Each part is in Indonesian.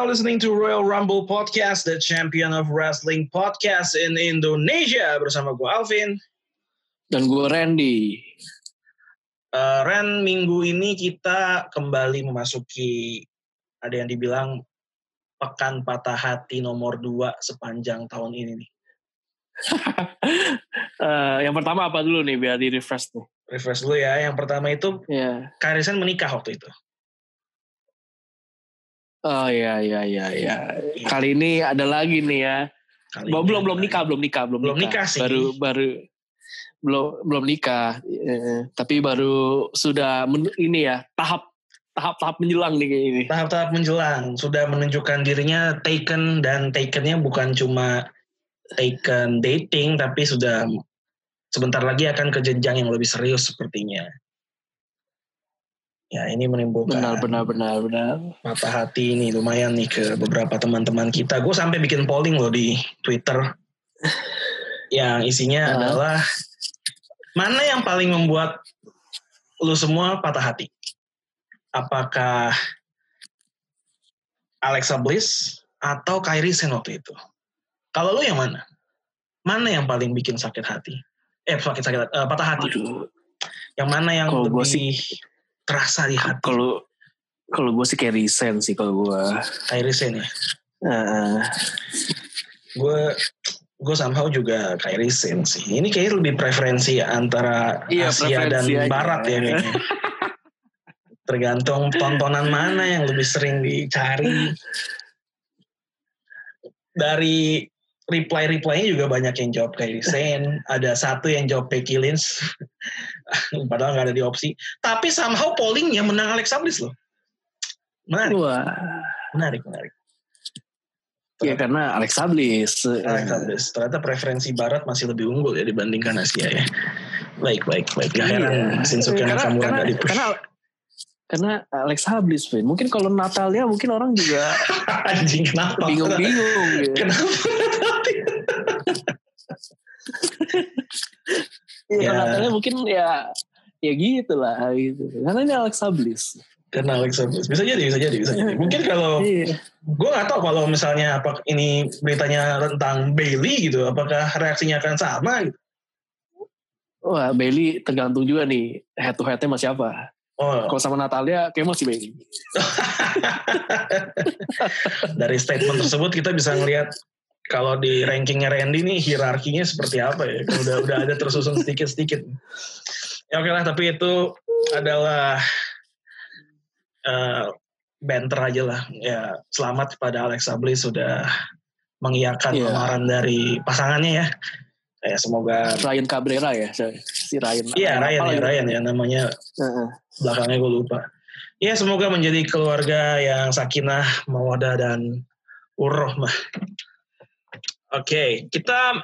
Are now listening to Royal Rumble Podcast, the champion of wrestling podcast in Indonesia. Bersama gue Alvin. Dan gue Randy. Uh, Ren, minggu ini kita kembali memasuki, ada yang dibilang, pekan patah hati nomor dua sepanjang tahun ini nih. uh, yang pertama apa dulu nih biar di refresh tuh? Refresh dulu ya. Yang pertama itu, yeah. Karisan menikah waktu itu. Oh iya iya iya iya. Kali ini ada lagi nih ya. Kali belum belum nikah, belum nikah, belum, belum nikah. nikah sih. Baru baru belum belum nikah. Eh, tapi baru sudah men, ini ya, tahap tahap-tahap menjelang nih kayak ini. Tahap-tahap menjelang, sudah menunjukkan dirinya taken dan takennya bukan cuma taken dating tapi sudah sebentar lagi akan ke jenjang yang lebih serius sepertinya. Ya ini menimbulkan benar benar benar benar mata hati ini lumayan nih ke beberapa teman-teman kita. Gue sampai bikin polling loh di Twitter yang isinya uh. adalah mana yang paling membuat lu semua patah hati? Apakah Alexa Bliss atau Kyrie Sen waktu itu? Kalau lu yang mana? Mana yang paling bikin sakit hati? Eh sakit sakit uh, patah hati. Aduh. Yang mana yang Kalo lebih sih terasa di hati. Kalau kalau gue sih kayak resign sih kalau gue. Kayak resign ya. Uh, gue gue somehow juga kayak resign sih. Ini kayaknya lebih preferensi antara iya, Asia dan aja. Barat ya kayaknya. Tergantung tontonan mana yang lebih sering dicari. Dari reply-reply-nya juga banyak yang jawab kayak Sen. Ada satu yang jawab Becky Lynch. Padahal nggak ada di opsi. Tapi somehow pollingnya menang Alex Bliss loh. Menarik. Wah. Menarik, menarik. Iya karena Alex Bliss. Alex. Ternyata preferensi Barat masih lebih unggul ya dibandingkan Asia ya. Baik, baik, baik. Gak heran iya. Shinsuke Nakamura di push. Karena, karena Alex Bliss, Mungkin kalau Natalia mungkin orang juga anjing kenapa? Bingung-bingung. Kenapa? ya. Mungkin ya ya gitu lah gitu. Karena ini Alexa Bliss. Karena Alexa Bliss. Bisa jadi, bisa jadi, bisa jadi. Mungkin kalau iya. gue gak tahu kalau misalnya apa ini beritanya tentang Bailey gitu, apakah reaksinya akan sama gitu? Wah Bailey tergantung juga nih head to headnya masih apa. Oh. Kalau sama Natalia kayak masih Bailey. Dari statement tersebut kita bisa ngelihat kalau di rankingnya Randy nih hierarkinya seperti apa ya? Udah udah ada tersusun sedikit-sedikit. Ya oke lah, tapi itu adalah uh, banter aja lah. Ya selamat kepada Alexa Bliss sudah mengiyakan yeah. lamaran dari pasangannya ya. Ya semoga Ryan Cabrera ya si Ryan. Iya Ryan ya Ryan ya namanya. Uh-huh. Belakangnya gue lupa. Ya semoga menjadi keluarga yang sakinah, mawadah dan urrohmah. Oke, okay, kita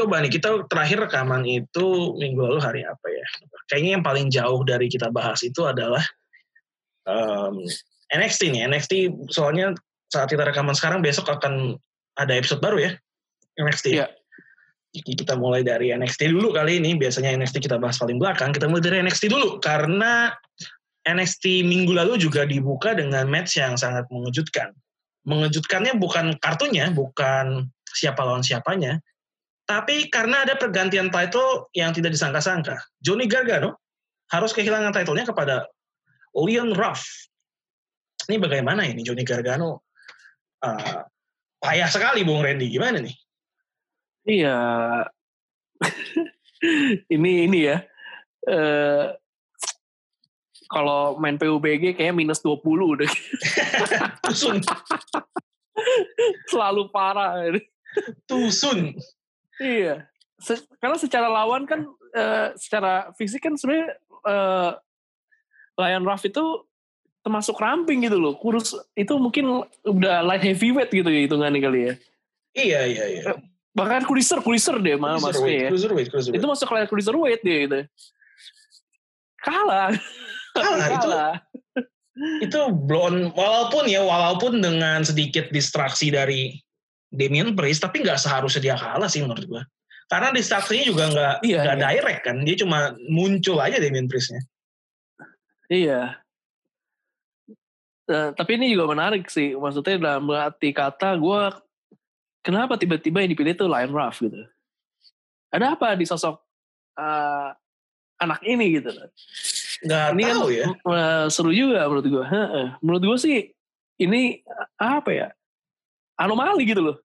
coba nih kita terakhir rekaman itu minggu lalu hari apa ya? Kayaknya yang paling jauh dari kita bahas itu adalah um, NXT nih. NXT soalnya saat kita rekaman sekarang besok akan ada episode baru ya NXT. Jadi kita mulai dari NXT dulu kali ini. Biasanya NXT kita bahas paling belakang. Kita mulai dari NXT dulu karena NXT minggu lalu juga dibuka dengan match yang sangat mengejutkan. Mengejutkannya bukan kartunya, bukan siapa lawan siapanya. Tapi karena ada pergantian title yang tidak disangka-sangka. Johnny Gargano harus kehilangan titlenya kepada Leon Ruff. Ini bagaimana ini Johnny Gargano? Uh, payah sekali Bung Randy. Gimana nih? Iya. ini ini ya. Uh, kalau main PUBG kayaknya minus 20 udah. Selalu parah. Tusun. iya. Se karena secara lawan kan uh, secara fisik kan sebenarnya uh, Lion Ruff itu termasuk ramping gitu loh. Kurus itu mungkin udah light heavyweight gitu ya hitungannya kali ya. Iya iya iya. Eh, bahkan cruiser cruiser deh malah masuknya ya. Cruiserweight, cruiserweight. Itu masuk light cruiserweight dia gitu. Kalah. Kalah, Kalah. itu itu blon walaupun ya walaupun dengan sedikit distraksi dari Damian Priest tapi nggak seharusnya dia kalah sih menurut gue karena distraksinya juga nggak iya, nggak iya. direct kan dia cuma muncul aja Damian Priestnya iya uh, tapi ini juga menarik sih. Maksudnya dalam arti kata gue kenapa tiba-tiba yang dipilih tuh Lion Ruff gitu. Ada apa di sosok uh, anak ini gitu Gak ini tahu kan, ya. Uh, seru juga menurut gue. Menurut gue sih ini apa ya? Anomali gitu loh.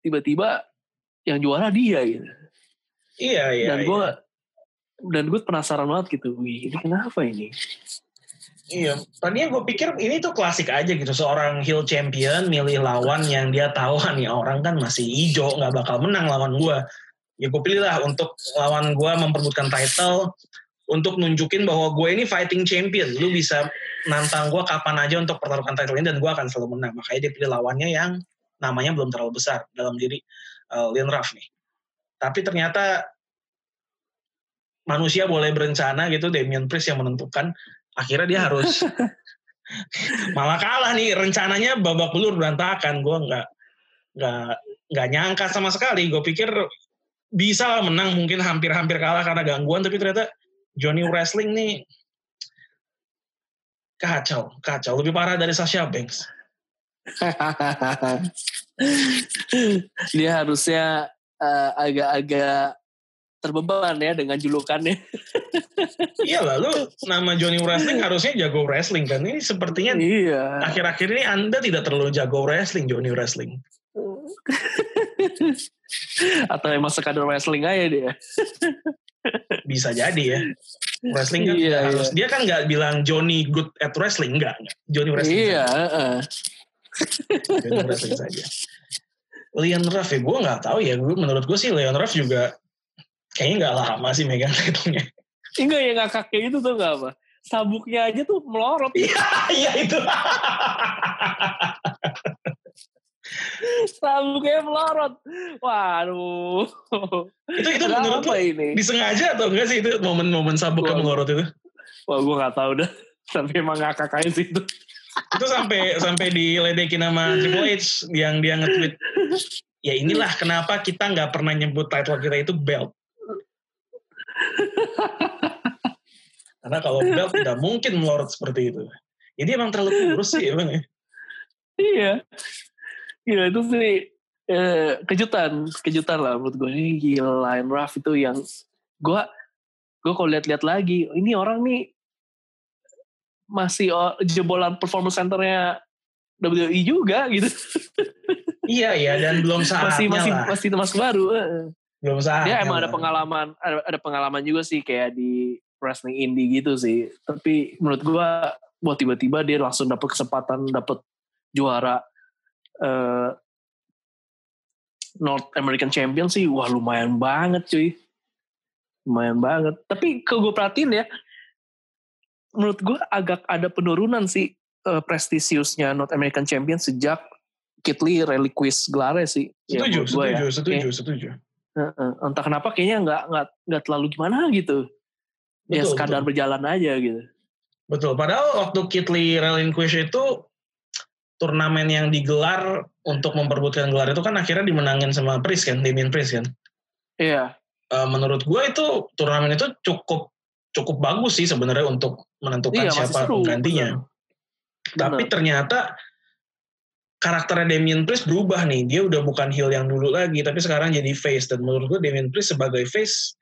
Tiba-tiba yang juara dia gitu. Iya iya. Dan gue iya. dan gue penasaran banget gitu. Wih, ini kenapa ini? Iya, tadinya gue pikir ini tuh klasik aja gitu. Seorang hill champion milih lawan yang dia tahu nih orang kan masih hijau, nggak bakal menang lawan gue. Ya gue pilih lah untuk lawan gue memperbutkan title, untuk nunjukin bahwa gue ini fighting champion. Lu bisa nantang gue kapan aja untuk pertarungan title ini dan gue akan selalu menang. Makanya dia pilih lawannya yang namanya belum terlalu besar dalam diri uh, Lin Ruff nih. Tapi ternyata manusia boleh berencana gitu, Damian Priest yang menentukan akhirnya dia harus malah kalah nih rencananya babak belur berantakan. Gue nggak nggak nggak nyangka sama sekali. Gue pikir bisa lah menang mungkin hampir-hampir kalah karena gangguan tapi ternyata Johnny Wrestling nih kacau kacau. Lebih parah dari Sasha Banks dia harusnya uh, agak-agak terbeban ya dengan julukannya. iya lalu nama Johnny Wrestling harusnya jago wrestling kan. Ini sepertinya iya. akhir-akhir ini Anda tidak terlalu jago wrestling Johnny Wrestling. Atau emang sekadar wrestling aja dia. Bisa jadi ya. Wrestling kan iya, harus. Iya. Dia kan nggak bilang Johnny good at wrestling. Enggak. Johnny wrestling. Iya. Uh. Saja. Leon Ruff ya gue nggak tahu ya. Gue menurut gue sih Leon Ruff juga kayaknya nggak lama sih megang titulnya. Enggak ya nggak kakek itu tuh nggak apa. Sabuknya aja tuh melorot. Iya, iya itu. Sabuknya melorot. Waduh. Itu itu menurut apa ini? Disengaja atau enggak sih itu momen-momen sabuknya melorot itu? Wah, gue nggak tahu dah. Tapi emang nggak kakaknya sih itu. Itu sampai sampai diledekin sama Triple H yang dia nge-tweet ya inilah kenapa kita nggak pernah nyebut title kita itu belt Karena kalau belt tidak mungkin melorot seperti itu. Jadi emang terlalu kurus sih emang ya. Iya. Gila itu sih eh, kejutan, kejutan lah menurut gue. Ini gila Lion Ruff itu yang gue gue kalau lihat-lihat lagi, ini orang nih masih jebolan performance centernya WWE juga gitu. iya iya dan belum saatnya masih masih lah. masih masih baru. Belum saatnya. Dia emang ada pengalaman ada, ada pengalaman juga sih kayak di wrestling indie gitu sih. Tapi menurut gua buat tiba-tiba dia langsung dapat kesempatan dapat juara uh, North American Champion sih wah lumayan banget cuy. Lumayan banget. Tapi kalau gue perhatiin ya menurut gue agak ada penurunan sih uh, prestisiusnya North American Champion sejak Kit Lee reliquis gelarnya sih. Setuju, ya, setuju, ya. setuju, setuju. Entah kenapa kayaknya nggak nggak nggak terlalu gimana gitu. Ya, betul, ya sekadar betul. berjalan aja gitu. Betul. Padahal waktu Kitli relinquish itu turnamen yang digelar untuk memperbutkan gelar itu kan akhirnya dimenangin sama Priest kan, Damien Priest kan. Iya. Uh, menurut gue itu turnamen itu cukup cukup bagus sih sebenarnya untuk menentukan iya, siapa seru, penggantinya. Bener. Tapi ternyata karakternya Damien Priest berubah nih. Dia udah bukan heel yang dulu lagi, tapi sekarang jadi face. Dan menurut gue Damien Priest sebagai face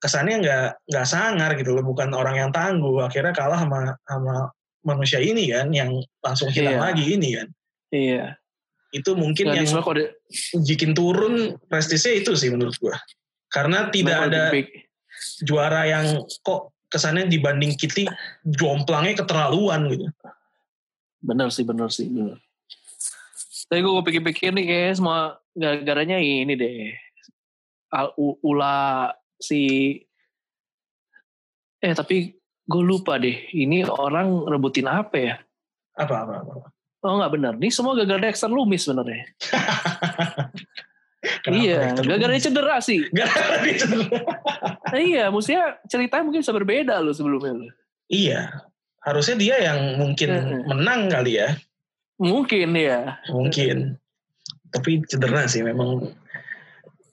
kesannya nggak nggak sangar gitu loh, bukan orang yang tangguh. Akhirnya kalah sama sama manusia ini kan, yang langsung hilang iya. lagi ini kan. Iya. Itu mungkin nah, yang kode... bikin turun prestisnya itu sih menurut gue. Karena tidak ada juara yang kok kesannya dibanding Kitty jomplangnya keterlaluan gitu. Bener sih, bener sih, bener. Tapi gue pikir-pikir nih kayak semua gara-garanya ini deh. Ula si eh tapi gue lupa deh ini orang rebutin apa ya? Apa apa apa? Oh nggak benar. Ini semua gara-gara Dexter Lumis sebenarnya. iya, gara-gara dia cedera sih. Gara-gara dia cedera. nah, iya, maksudnya ceritanya mungkin bisa berbeda loh sebelumnya loh. Iya, harusnya dia yang mungkin menang kali ya. Mungkin ya. Mungkin. Tapi cedera sih memang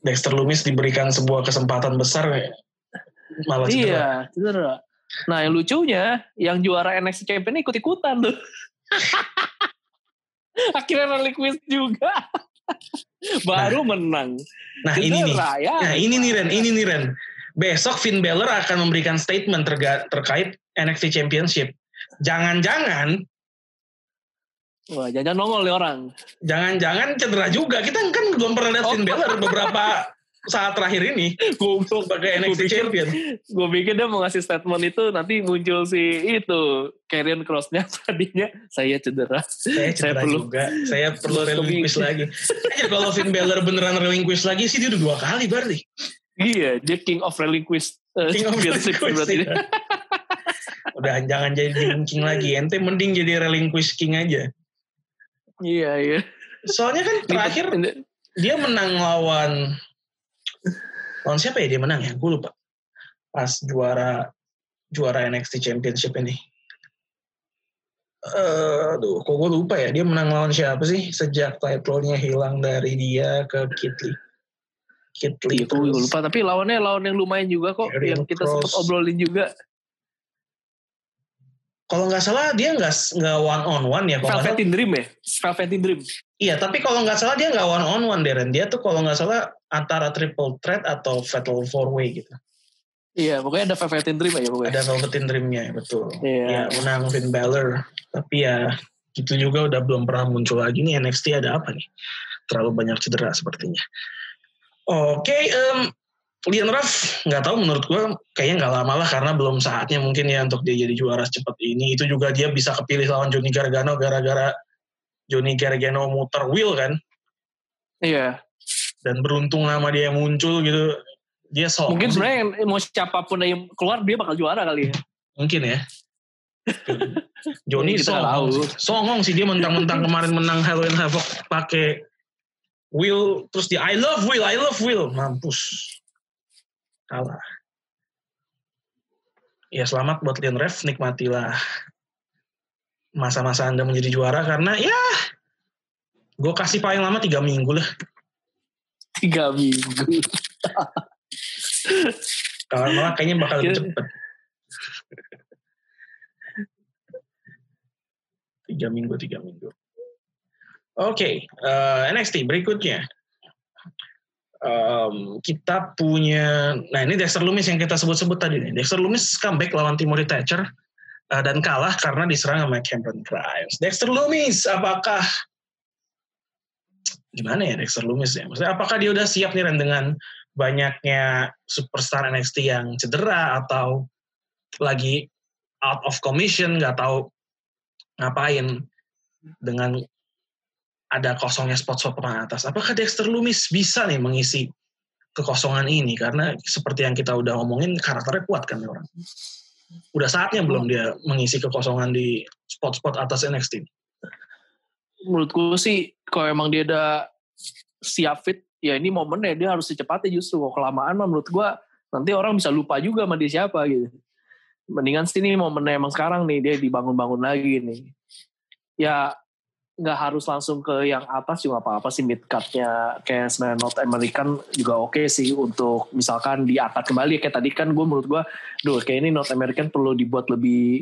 Dexter Lumis diberikan sebuah kesempatan besar malah cedera. Iya, cedera. Nah yang lucunya, yang juara NXT Champion ikut-ikutan tuh. Akhirnya relinquish juga. Baru nah, menang. Nah Cedera, ini nih. Ya. Nah ini nih Ren, ini nih Ren. Besok Finn Balor akan memberikan statement terga, terkait NXT Championship. Jangan-jangan Wah, jangan nongol nih orang. Jangan-jangan cedera juga. Kita kan belum pernah lihat oh. Finn Balor beberapa saat terakhir ini goblok pakai NXT gua Champion. Gue pikir dia mau ngasih statement itu nanti muncul si itu Karrion Crossnya tadinya saya cedera. Saya cedera saya perlu, juga. Saya perlu relinquish lagi. Ya kalau Finn Balor beneran relinquish lagi sih dia udah dua kali berarti. Iya, dia King of Relinquish. Uh, King of Relinquish berarti. Ya. udah jangan jadi King lagi. Ente mending jadi Relinquish King aja. Iya, iya. Soalnya kan terakhir dia menang lawan lawan siapa ya dia menang ya? Gue lupa. Pas juara juara NXT Championship ini. Uh, aduh, kok gue lupa ya. Dia menang lawan siapa sih sejak title-nya hilang dari dia ke Kit Lee. Kit Lee. Itu gue lupa. Tapi lawannya lawan yang lumayan juga kok. yang kita sempat obrolin juga kalau nggak salah dia nggak nggak one on one ya. Velvet in Dream ya, Velvet in Dream. Iya, tapi kalau nggak salah dia nggak one on one Darren. Dia tuh kalau nggak salah antara triple threat atau fatal four way gitu. Iya, pokoknya ada Velvet Dream ya pokoknya. Ada Velvet Dreamnya, betul. Iya. Ya, menang Finn Balor. Tapi ya gitu juga udah belum pernah muncul lagi nih NXT ada apa nih? Terlalu banyak cedera sepertinya. Oke, okay, um, Leon Ruff nggak tahu menurut gue kayaknya nggak lama lah karena belum saatnya mungkin ya untuk dia jadi juara secepat ini. Itu juga dia bisa kepilih lawan Johnny Gargano gara-gara Johnny Gargano muter wheel kan. Iya. Dan beruntung nama dia yang muncul gitu. Dia sok. Mungkin sebenarnya mau siapa pun yang keluar dia bakal juara kali ya. Mungkin ya. Johnny songong, songong sih dia mentang-mentang kemarin menang Halloween Havoc pakai Will terus dia I love Will, I love Will, mampus kalah. Ya selamat buat Leon Ref, nikmatilah masa-masa Anda menjadi juara karena ya gue kasih paling lama tiga minggu lah. Tiga minggu. Kalau malah kayaknya bakal lebih cepet. tiga minggu, tiga minggu. Oke, okay, uh, eh, NXT berikutnya um, kita punya, nah ini Dexter Lumis yang kita sebut-sebut tadi nih. Dexter Lumis comeback lawan Timothy Thatcher uh, dan kalah karena diserang sama Cameron Grimes. Dexter Lumis, apakah gimana ya Dexter Lumis ya? Maksudnya apakah dia udah siap nih dengan banyaknya superstar NXT yang cedera atau lagi out of commission, nggak tahu ngapain dengan ada kosongnya spot-spot papan atas. Apakah Dexter Lumis bisa nih mengisi kekosongan ini? Karena seperti yang kita udah ngomongin, karakternya kuat kan orang. Udah saatnya belum dia mengisi kekosongan di spot-spot atas NXT? Menurut gue sih, kalau emang dia udah siap fit, ya ini momennya dia harus secepatnya justru. Kalau kelamaan mah menurut gue, nanti orang bisa lupa juga sama dia siapa gitu. Mendingan sih ini momennya emang sekarang nih, dia dibangun-bangun lagi nih. Ya nggak harus langsung ke yang atas juga apa-apa sih mid cutnya kayak sebenarnya North American juga oke okay sih untuk misalkan diangkat kembali kayak tadi kan gue menurut gue duh kayak ini North American perlu dibuat lebih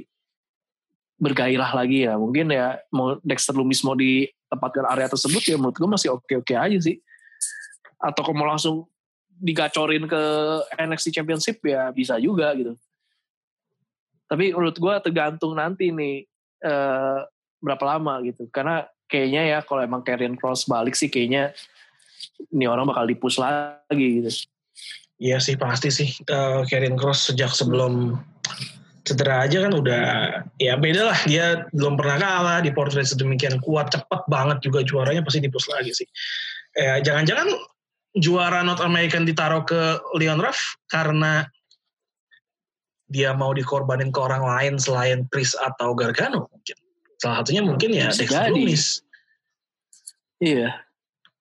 bergairah lagi ya. Mungkin ya mau Dexter Lumis mau ditempatkan area tersebut ya menurut gue masih oke-oke aja sih. Atau kalau mau langsung digacorin ke NXT Championship ya bisa juga gitu. Tapi menurut gue tergantung nanti nih uh, berapa lama gitu. Karena kayaknya ya kalau emang Karrion Cross balik sih kayaknya ini orang bakal dipus lagi gitu. Iya sih pasti sih uh, Karrion Cross sejak sebelum cedera aja kan udah ya beda lah dia belum pernah kalah di portrait sedemikian kuat cepet banget juga juaranya pasti dipus lagi sih eh, jangan-jangan juara North American ditaruh ke Leon Ruff karena dia mau dikorbanin ke orang lain selain Chris atau Gargano mungkin Salah satunya mungkin ya Dexter jadi. Lumis. Iya.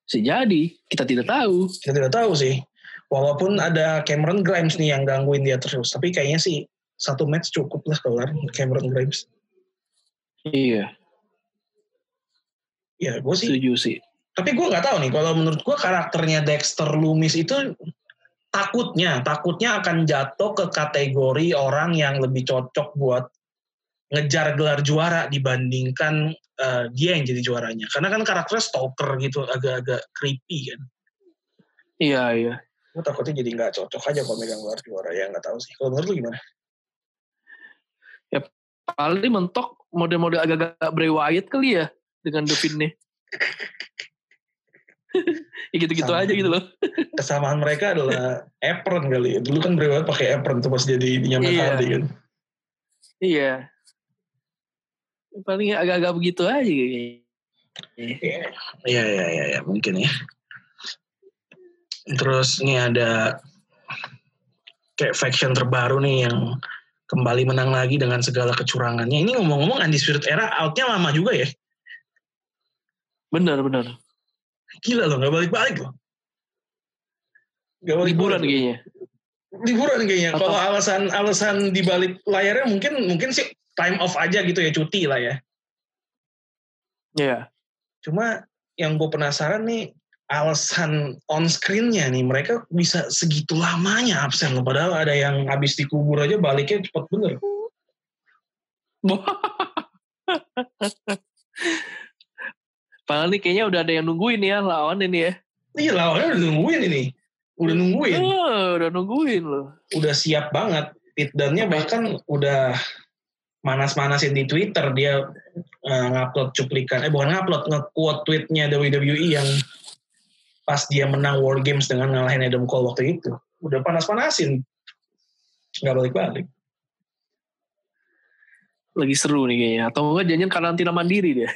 Bisa jadi. Kita tidak tahu. Kita tidak tahu sih. Walaupun ada Cameron Grimes nih yang gangguin dia terus. Tapi kayaknya sih satu match cukup lah kelar Cameron Grimes. Iya. Ya, gue sih. Setuju sih. Tapi gue nggak tahu nih. Kalau menurut gue karakternya Dexter Lumis itu takutnya, takutnya akan jatuh ke kategori orang yang lebih cocok buat ngejar gelar juara dibandingkan uh, dia yang jadi juaranya. Karena kan karakternya stalker gitu, agak-agak creepy kan. Iya, iya. Gue takutnya jadi nggak cocok aja kalau megang gelar juara, ya nggak tahu sih. Kalau menurut lu gimana? Paling mentok model-model agak-agak Bray Wyatt kali ya dengan Devin nih. ya gitu-gitu aja gitu loh. Kesamaan mereka adalah apron kali ya. Dulu kan Bray Wyatt pakai apron tuh pas jadi nyaman iya. hati kan. Iya. Paling agak-agak begitu aja kayaknya. Iya, iya, iya, ya, ya, mungkin ya. Terus ini ada kayak faction terbaru nih yang kembali menang lagi dengan segala kecurangannya. Ini ngomong-ngomong Spirit era outnya lama juga ya? Benar, benar. Gila loh, gak balik-balik loh. Gak balik Liburan kayaknya. Liburan kayaknya. Kalau alasan alasan di balik layarnya mungkin mungkin sih time off aja gitu ya, cuti lah ya. Iya. Yeah. Cuma yang gue penasaran nih, alasan on screen-nya nih, mereka bisa segitu lamanya absen loh. Padahal ada yang habis dikubur aja baliknya cepat bener. Padahal nih kayaknya udah ada yang nungguin ya lawan ini ya. Iya lawannya udah nungguin ini. Udah nungguin. Oh, udah nungguin loh. Udah siap banget. Pitdannya bahkan udah manas-manasin di Twitter. Dia uh, ngupload cuplikan. Eh bukan ngupload, nge-quote tweetnya WWE yang pas dia menang War Games dengan ngalahin Adam Cole waktu itu. Udah panas-panasin. Nggak balik-balik lagi seru nih kayaknya. Atau enggak jangan karantina mandiri dia.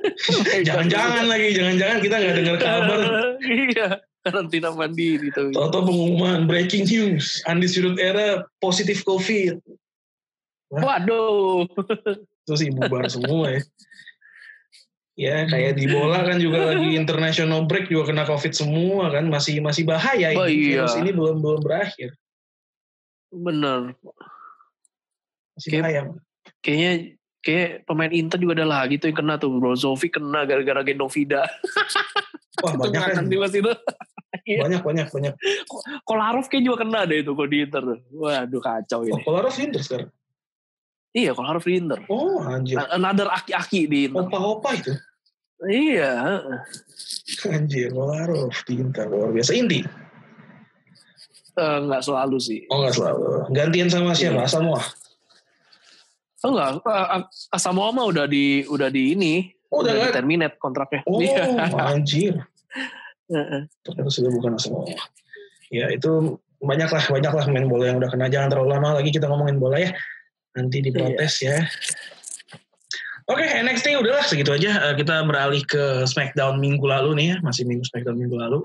jangan-jangan lagi, jangan-jangan kita nggak dengar kabar. iya, karantina mandiri tuh. Toto pengumuman breaking news, undisputed era positif COVID. Wah. Waduh. Itu sih bubar semua ya. Ya kayak di bola kan juga lagi international break juga kena covid semua kan masih masih bahaya oh, ini iya. ini belum belum berakhir. Bener. Masih bahaya kayaknya kayak pemain Inter juga ada lagi tuh yang kena tuh Brozovic kena gara-gara gendong Vida. Wah banyak kan. Di itu. Iya. banyak banyak banyak. Kolarov kayak juga kena deh itu kok di Inter. Waduh kacau ini. Oh, Kolarov Inter sekarang. Iya Kolarov di Inter. Oh anjir. Another aki-aki di Inter. Opa-opa itu. Iya. Anjir Kolarov di Inter luar biasa. Inti. Uh, nggak selalu sih. Oh nggak selalu. Gantian sama siapa? Iya. Semua. Oh enggak, Asamoah mah udah di udah di ini, oh, udah, udah di terminate kontraknya. Oh, anjir. Ternyata sudah bukan Asamoah. Ya itu banyak lah, banyak lah main bola yang udah kena. Jangan terlalu lama lagi kita ngomongin bola ya. Nanti diprotes iya. ya. Oke, okay, NXT udahlah segitu aja. Uh, kita beralih ke SmackDown minggu lalu nih ya, masih minggu SmackDown minggu lalu.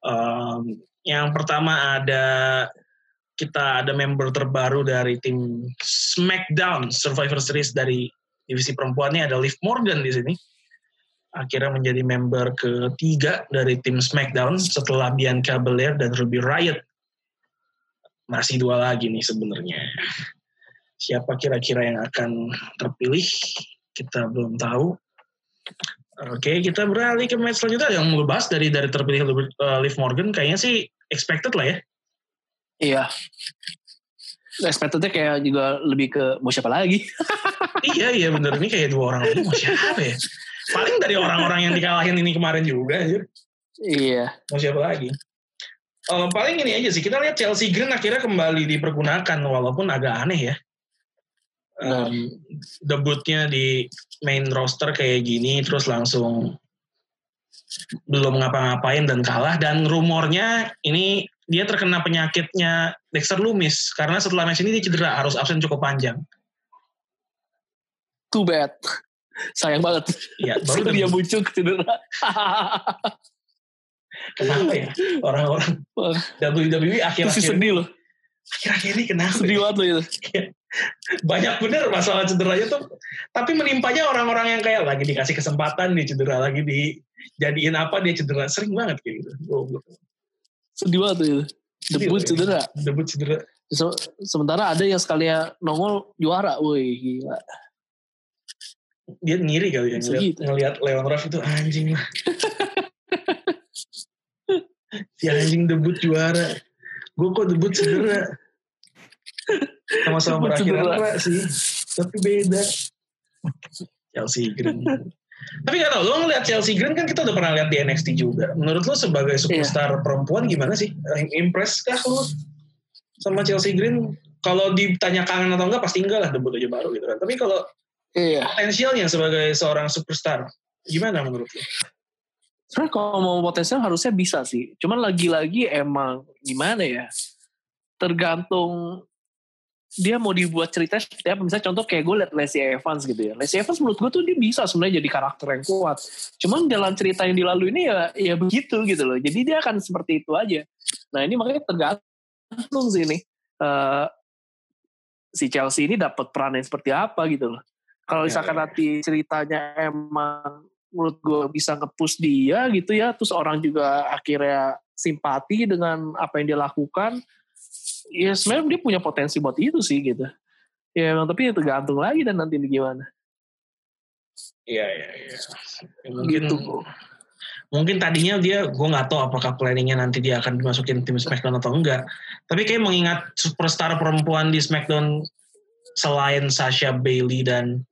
Um, yang pertama ada kita ada member terbaru dari tim SmackDown Survivor Series dari divisi perempuannya ada Liv Morgan di sini. Akhirnya menjadi member ketiga dari tim SmackDown setelah Bianca Belair dan Ruby Riot. Masih dua lagi nih sebenarnya. Siapa kira-kira yang akan terpilih? Kita belum tahu. Oke, kita beralih ke match selanjutnya yang ngebahas dari dari terpilih Liv Morgan kayaknya sih expected lah ya Iya. Expectednya kayak juga lebih ke mau siapa lagi. iya iya bener ini kayak dua orang lagi mau siapa ya. Paling dari orang-orang yang dikalahin ini kemarin juga. Iya. Mau siapa lagi. Uh, paling ini aja sih kita lihat Chelsea Green akhirnya kembali dipergunakan walaupun agak aneh ya. Um, debutnya di main roster kayak gini terus langsung belum ngapa-ngapain dan kalah dan rumornya ini dia terkena penyakitnya Dexter Lumis karena setelah match ini dia cedera harus absen cukup panjang. Too bad. Sayang banget. Iya, baru dia muncul cedera. kenapa ya orang-orang WWE akhir-akhir sedih loh. Akhir-akhir ini kenapa? Sedih banget loh itu. Banyak bener masalah cederanya tuh. Tapi menimpanya orang-orang yang kayak lagi dikasih kesempatan dia cedera lagi dijadiin apa dia cedera sering banget kayak gitu. Sedih banget tuh. Debut iya. cedera. Debut cedera. Se sementara ada yang sekalian nongol juara, woi gila. Dia ngiri kali ya ngeliat, ngeliat Leon Ruff itu anjing lah. si anjing debut juara. Gue kok debut cedera. Sama-sama berakhir apa sih? tapi beda. Chelsea Green. tapi gak tau, lo ngeliat Chelsea Green kan kita udah pernah lihat di NXT juga. Menurut lo sebagai superstar yeah. perempuan gimana sih? Impress kah lo sama Chelsea Green? Kalau ditanya kangen atau enggak pasti enggak lah debut aja baru gitu kan. Tapi kalau yeah. potensialnya sebagai seorang superstar gimana menurut lo? Sebenarnya kalau mau potensial harusnya bisa sih. Cuman lagi-lagi emang gimana ya? Tergantung dia mau dibuat cerita seperti apa misalnya contoh kayak gue liat Lacey Evans gitu ya. Lacey Evans menurut gue tuh dia bisa sebenarnya jadi karakter yang kuat. Cuman jalan cerita yang dilalui ini ya ya begitu gitu loh. Jadi dia akan seperti itu aja. Nah ini makanya tergantung sih ini uh, si Chelsea ini dapat peran yang seperti apa gitu loh. Kalau ya, misalkan ya, ya. nanti ceritanya emang menurut gue bisa ngepush dia gitu ya terus orang juga akhirnya simpati dengan apa yang dia lakukan ya sebenarnya dia punya potensi buat itu sih gitu. Ya emang tapi itu ya tergantung lagi dan nanti gimana. Iya iya iya. Ya, mungkin gitu. mungkin tadinya dia gue nggak tahu apakah planningnya nanti dia akan dimasukin tim Smackdown atau enggak. Tapi kayak mengingat superstar perempuan di Smackdown selain Sasha Bailey dan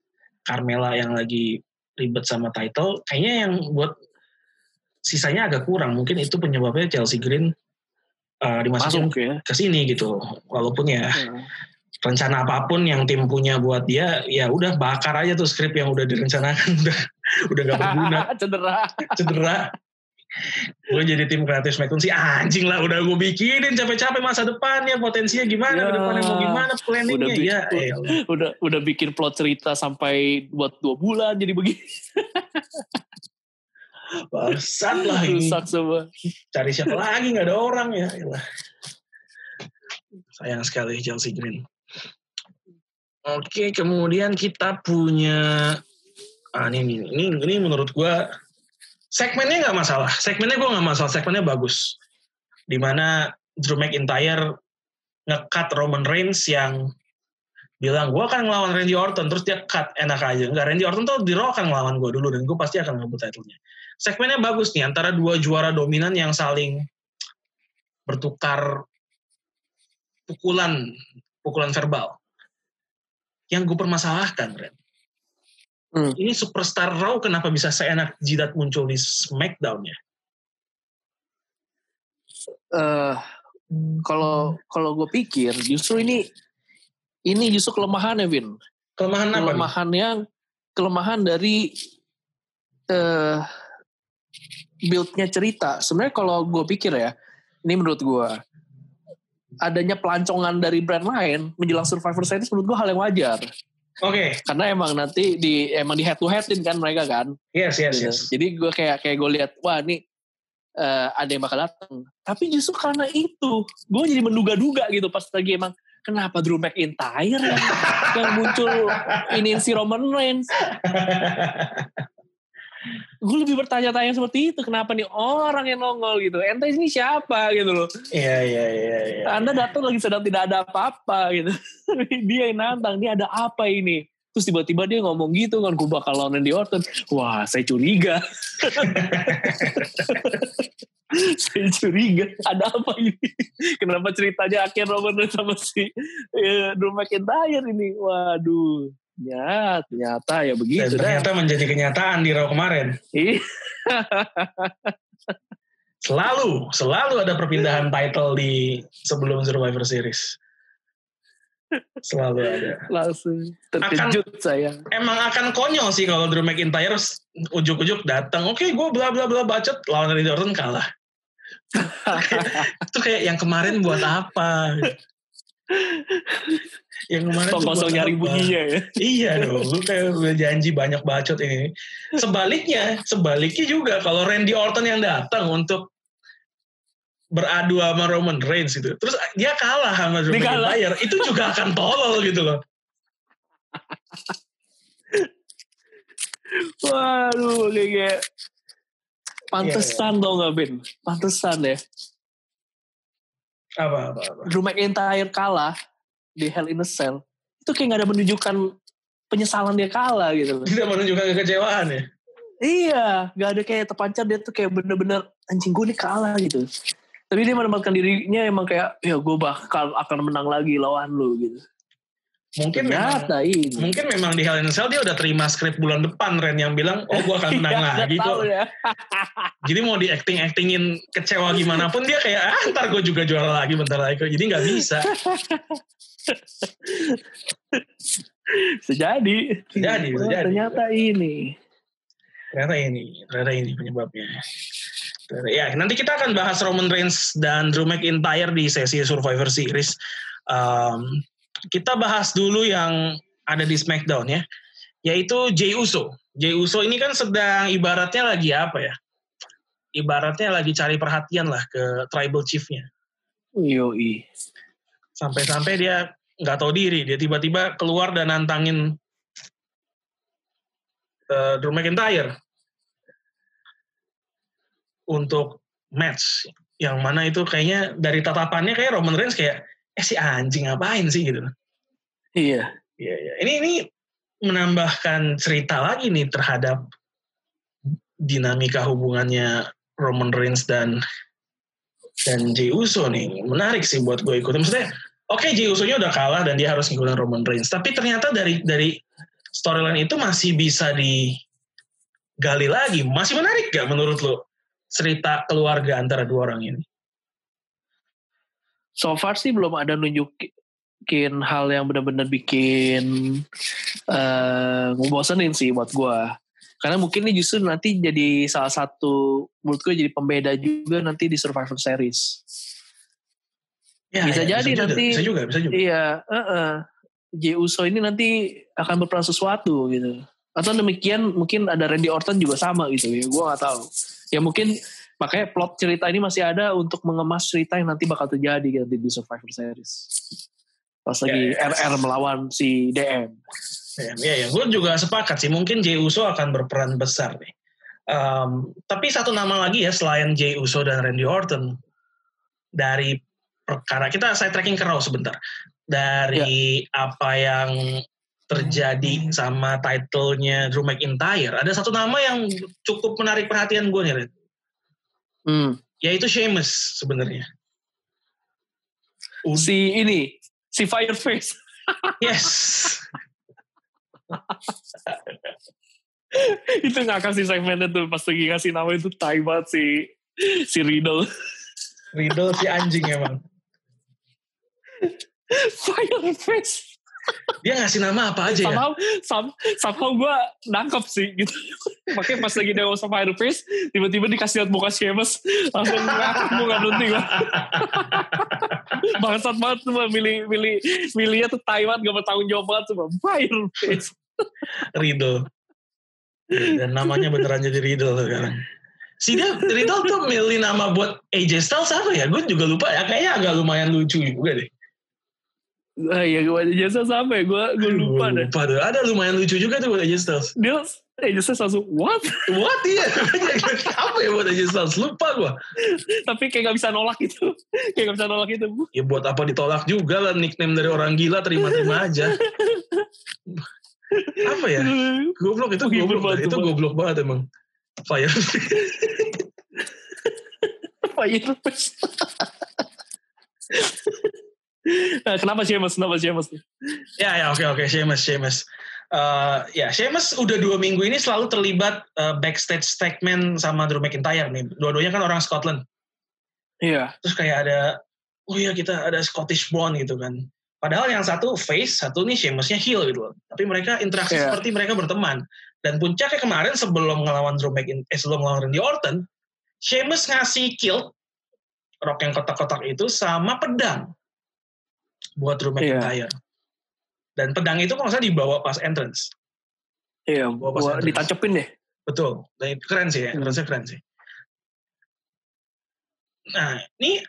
Carmela yang lagi ribet sama title kayaknya yang buat sisanya agak kurang. Mungkin itu penyebabnya Chelsea Green uh, dimasukin Masuk, ya? ke sini gitu. Walaupun ya hmm. rencana apa pun yang tim punya buat dia, ya udah bakar aja tuh skrip yang udah direncanakan udah udah gak berguna. Cedera. Cedera. gue jadi tim kreatif Smackdown sih anjing lah udah gue bikinin capek-capek masa depannya potensinya gimana ya, depannya mau gimana planningnya udah bikin, ya udah udah bikin plot cerita sampai buat dua bulan jadi begini Bangsat lah ini. Rusak semua. Cari siapa lagi nggak ada orang ya. Yalah. Sayang sekali Chelsea Green. Oke, kemudian kita punya ah ini ini ini menurut gua segmennya nggak masalah. Segmennya gua nggak masalah. Segmennya bagus. Di mana Drew McIntyre ngekat Roman Reigns yang bilang gue akan ngelawan Randy Orton terus dia cut enak aja nggak Randy Orton tuh di Raw akan ngelawan gue dulu dan gue pasti akan ngebut title-nya segmennya bagus nih antara dua juara dominan yang saling bertukar pukulan pukulan verbal yang gue permasalahkan Ren hmm. ini superstar Raw kenapa bisa seenak jidat muncul di Smackdown ya uh, kalau kalau gue pikir justru ini ini justru kelemahannya, Vin. Kelemahan apa? Kelemahan yang kelemahan dari uh, build-nya cerita. Sebenarnya kalau gue pikir ya, ini menurut gue adanya pelancongan dari brand lain menjelang Survivor Series menurut gue hal yang wajar. Oke. Okay. Karena emang nanti di emang di head to headin kan mereka kan. Yes yes gitu. yes. Jadi gue kayak kayak gue lihat wah ini uh, ada yang bakal datang. Tapi justru karena itu gue jadi menduga-duga gitu pas lagi emang kenapa Drew McIntyre yang, yang muncul ini si Roman Reigns gue lebih bertanya-tanya seperti itu kenapa nih orang yang nongol gitu? Ente ini siapa gitu loh? Iya iya iya ya. anda datang lagi sedang tidak ada apa-apa gitu. Dia yang nantang dia ada apa ini? Terus tiba-tiba dia ngomong gitu kan gue bakal lawan Randy Orton. Wah saya curiga. Saya curiga ada apa ini? Kenapa ceritanya akhir Roman sama si ya, Drew McIntyre ini? Waduh ya ternyata ya begitu Dan ternyata dah. menjadi kenyataan di Raw kemarin. Iya. selalu selalu ada perpindahan title di sebelum Survivor Series. Selalu ada. Langsung terkejut akan, saya emang akan konyol sih kalau Drew McIntyre ujuk-ujuk datang. Oke okay, gue bla bla bla bacot lawan Randy Orton kalah. Itu kayak yang kemarin buat apa? Yang kemarin Tong kosong nyari bunyinya ya. iya dong, lu kayak udah janji banyak bacot ini. Sebaliknya, sebaliknya juga kalau Randy Orton yang datang untuk beradu sama Roman Reigns itu, terus dia kalah sama Drew McIntyre, itu juga akan tolol gitu loh. Waduh, kayak Pantesan yeah, yeah. tau gak Ben? Pantesan ya. Apa, apa, apa. Drew McIntyre kalah di Hell in a Cell. Itu kayak gak ada menunjukkan penyesalan dia kalah gitu. Tidak menunjukkan kekecewaan ya? Iya, gak ada kayak terpancar dia tuh kayak bener-bener anjing gue nih kalah gitu. Tapi dia menempatkan dirinya emang kayak ya gue bakal akan menang lagi lawan lu gitu. Mungkin memang, ini. mungkin memang di Hell in Cell dia udah terima skrip bulan depan Ren yang bilang oh gue akan menang iya, lagi kok. Ya. Jadi mau di acting actingin kecewa gimana pun dia kayak ah ntar gue juga juara lagi bentar lagi. Jadi nggak bisa. Sejadi. Sejadi, oh, sejadi. Ternyata ini. Ternyata ini, ternyata ini penyebabnya. Ya, nanti kita akan bahas Roman Reigns dan Drew McIntyre di sesi Survivor Series. Um, kita bahas dulu yang ada di SmackDown ya, yaitu Jey Uso. Jey Uso ini kan sedang ibaratnya lagi apa ya? Ibaratnya lagi cari perhatian lah ke tribal chiefnya. Yoi. Sampai-sampai dia nggak tahu diri, dia tiba-tiba keluar dan nantangin uh, Drew McIntyre untuk match yang mana itu kayaknya dari tatapannya kayak Roman Reigns kayak eh si anjing ngapain sih gitu. Iya. Iya, iya. Ini ini menambahkan cerita lagi nih terhadap dinamika hubungannya Roman Reigns dan dan Jey Uso nih. Menarik sih buat gue ikutin. Maksudnya, oke okay, Jey Uso-nya udah kalah dan dia harus ngikutin Roman Reigns. Tapi ternyata dari dari storyline itu masih bisa digali lagi. Masih menarik gak menurut lo? cerita keluarga antara dua orang ini? So far sih belum ada nunjukin hal yang benar-benar bikin uh, ngebosenin sih buat gue. Karena mungkin ini justru nanti jadi salah satu menurut gue jadi pembeda juga nanti di Survivor Series. Ya, bisa ya, jadi bisa nanti. Juga, bisa juga, bisa juga. Iya, uh -uh. J Uso ini nanti akan berperan sesuatu gitu. Atau demikian mungkin ada Randy Orton juga sama gitu ya, gue gak tahu ya mungkin makanya plot cerita ini masih ada untuk mengemas cerita yang nanti bakal terjadi nanti di Survivor Series pas ya, lagi ya, RR melawan si DM ya, ya, ya. gue juga sepakat sih mungkin Jey Uso akan berperan besar nih um, tapi satu nama lagi ya selain Jey Uso dan Randy Orton dari perkara kita saya tracking ke Raw sebentar dari ya. apa yang terjadi sama titlenya Drew McIntyre, ada satu nama yang cukup menarik perhatian gue nih, Red. Hmm. Yaitu Sheamus sebenarnya. Si ini, si Fireface. yes. itu nggak kasih segmennya tuh pas lagi ngasih nama itu tai banget si si Riddle. Riddle si anjing emang. Fireface dia ngasih nama apa aja somehow, ya? Some, somehow gue nangkep sih gitu. Makanya pas lagi Dewa sama Iron Fist, tiba-tiba dikasih lihat muka Sheamus, langsung ngakak gue gak berhenti gue. Bangsat banget tuh milih, milih, milihnya tuh Taiwan gak bertanggung jawab banget tuh Iron Fist. Riddle. Dan namanya beneran jadi Riddle sekarang. Si dia Riddle tuh milih nama buat AJ Styles apa ya? Gue juga lupa ya. Kayaknya agak lumayan lucu juga deh. Ah, iya gue aja jasa sama ya gue gue lupa deh. Lupa deh. Ada lumayan lucu juga tuh buat aja Styles. Dia aja Styles langsung what? What iya? Apa ya buat aja Styles? Lupa gue. Tapi kayak gak bisa nolak itu. kayak gak bisa nolak itu. Ya buat apa ditolak juga lah nickname dari orang gila terima-terima aja. apa ya? Goblok itu goblok. Itu goblok banget emang. Fire. Fire. Nah, kenapa Sheamus? Kenapa Sheamus? Ya, ya, oke, oke, Sheamus, Sheamus. Uh, ya, Sheamus udah dua minggu ini selalu terlibat uh, backstage segment sama Drew McIntyre nih. Dua-duanya kan orang Scotland. Iya. Terus kayak ada, oh iya kita ada Scottish Bond gitu kan. Padahal yang satu face, satu nih Sheamusnya heel gitu loh. Tapi mereka interaksi yeah. seperti mereka berteman. Dan puncaknya kemarin sebelum ngelawan Drew McIntyre, eh, sebelum ngelawan Randy Orton, Sheamus ngasih kill rok yang kotak-kotak itu sama pedang buat Drew. McIntyre. Yeah. Dan pedang itu kalau saya dibawa pas entrance. Iya, bawa pas entrance. ditancapin deh. Betul. Dan itu keren sih ya, hmm. keren sih. Nah, ini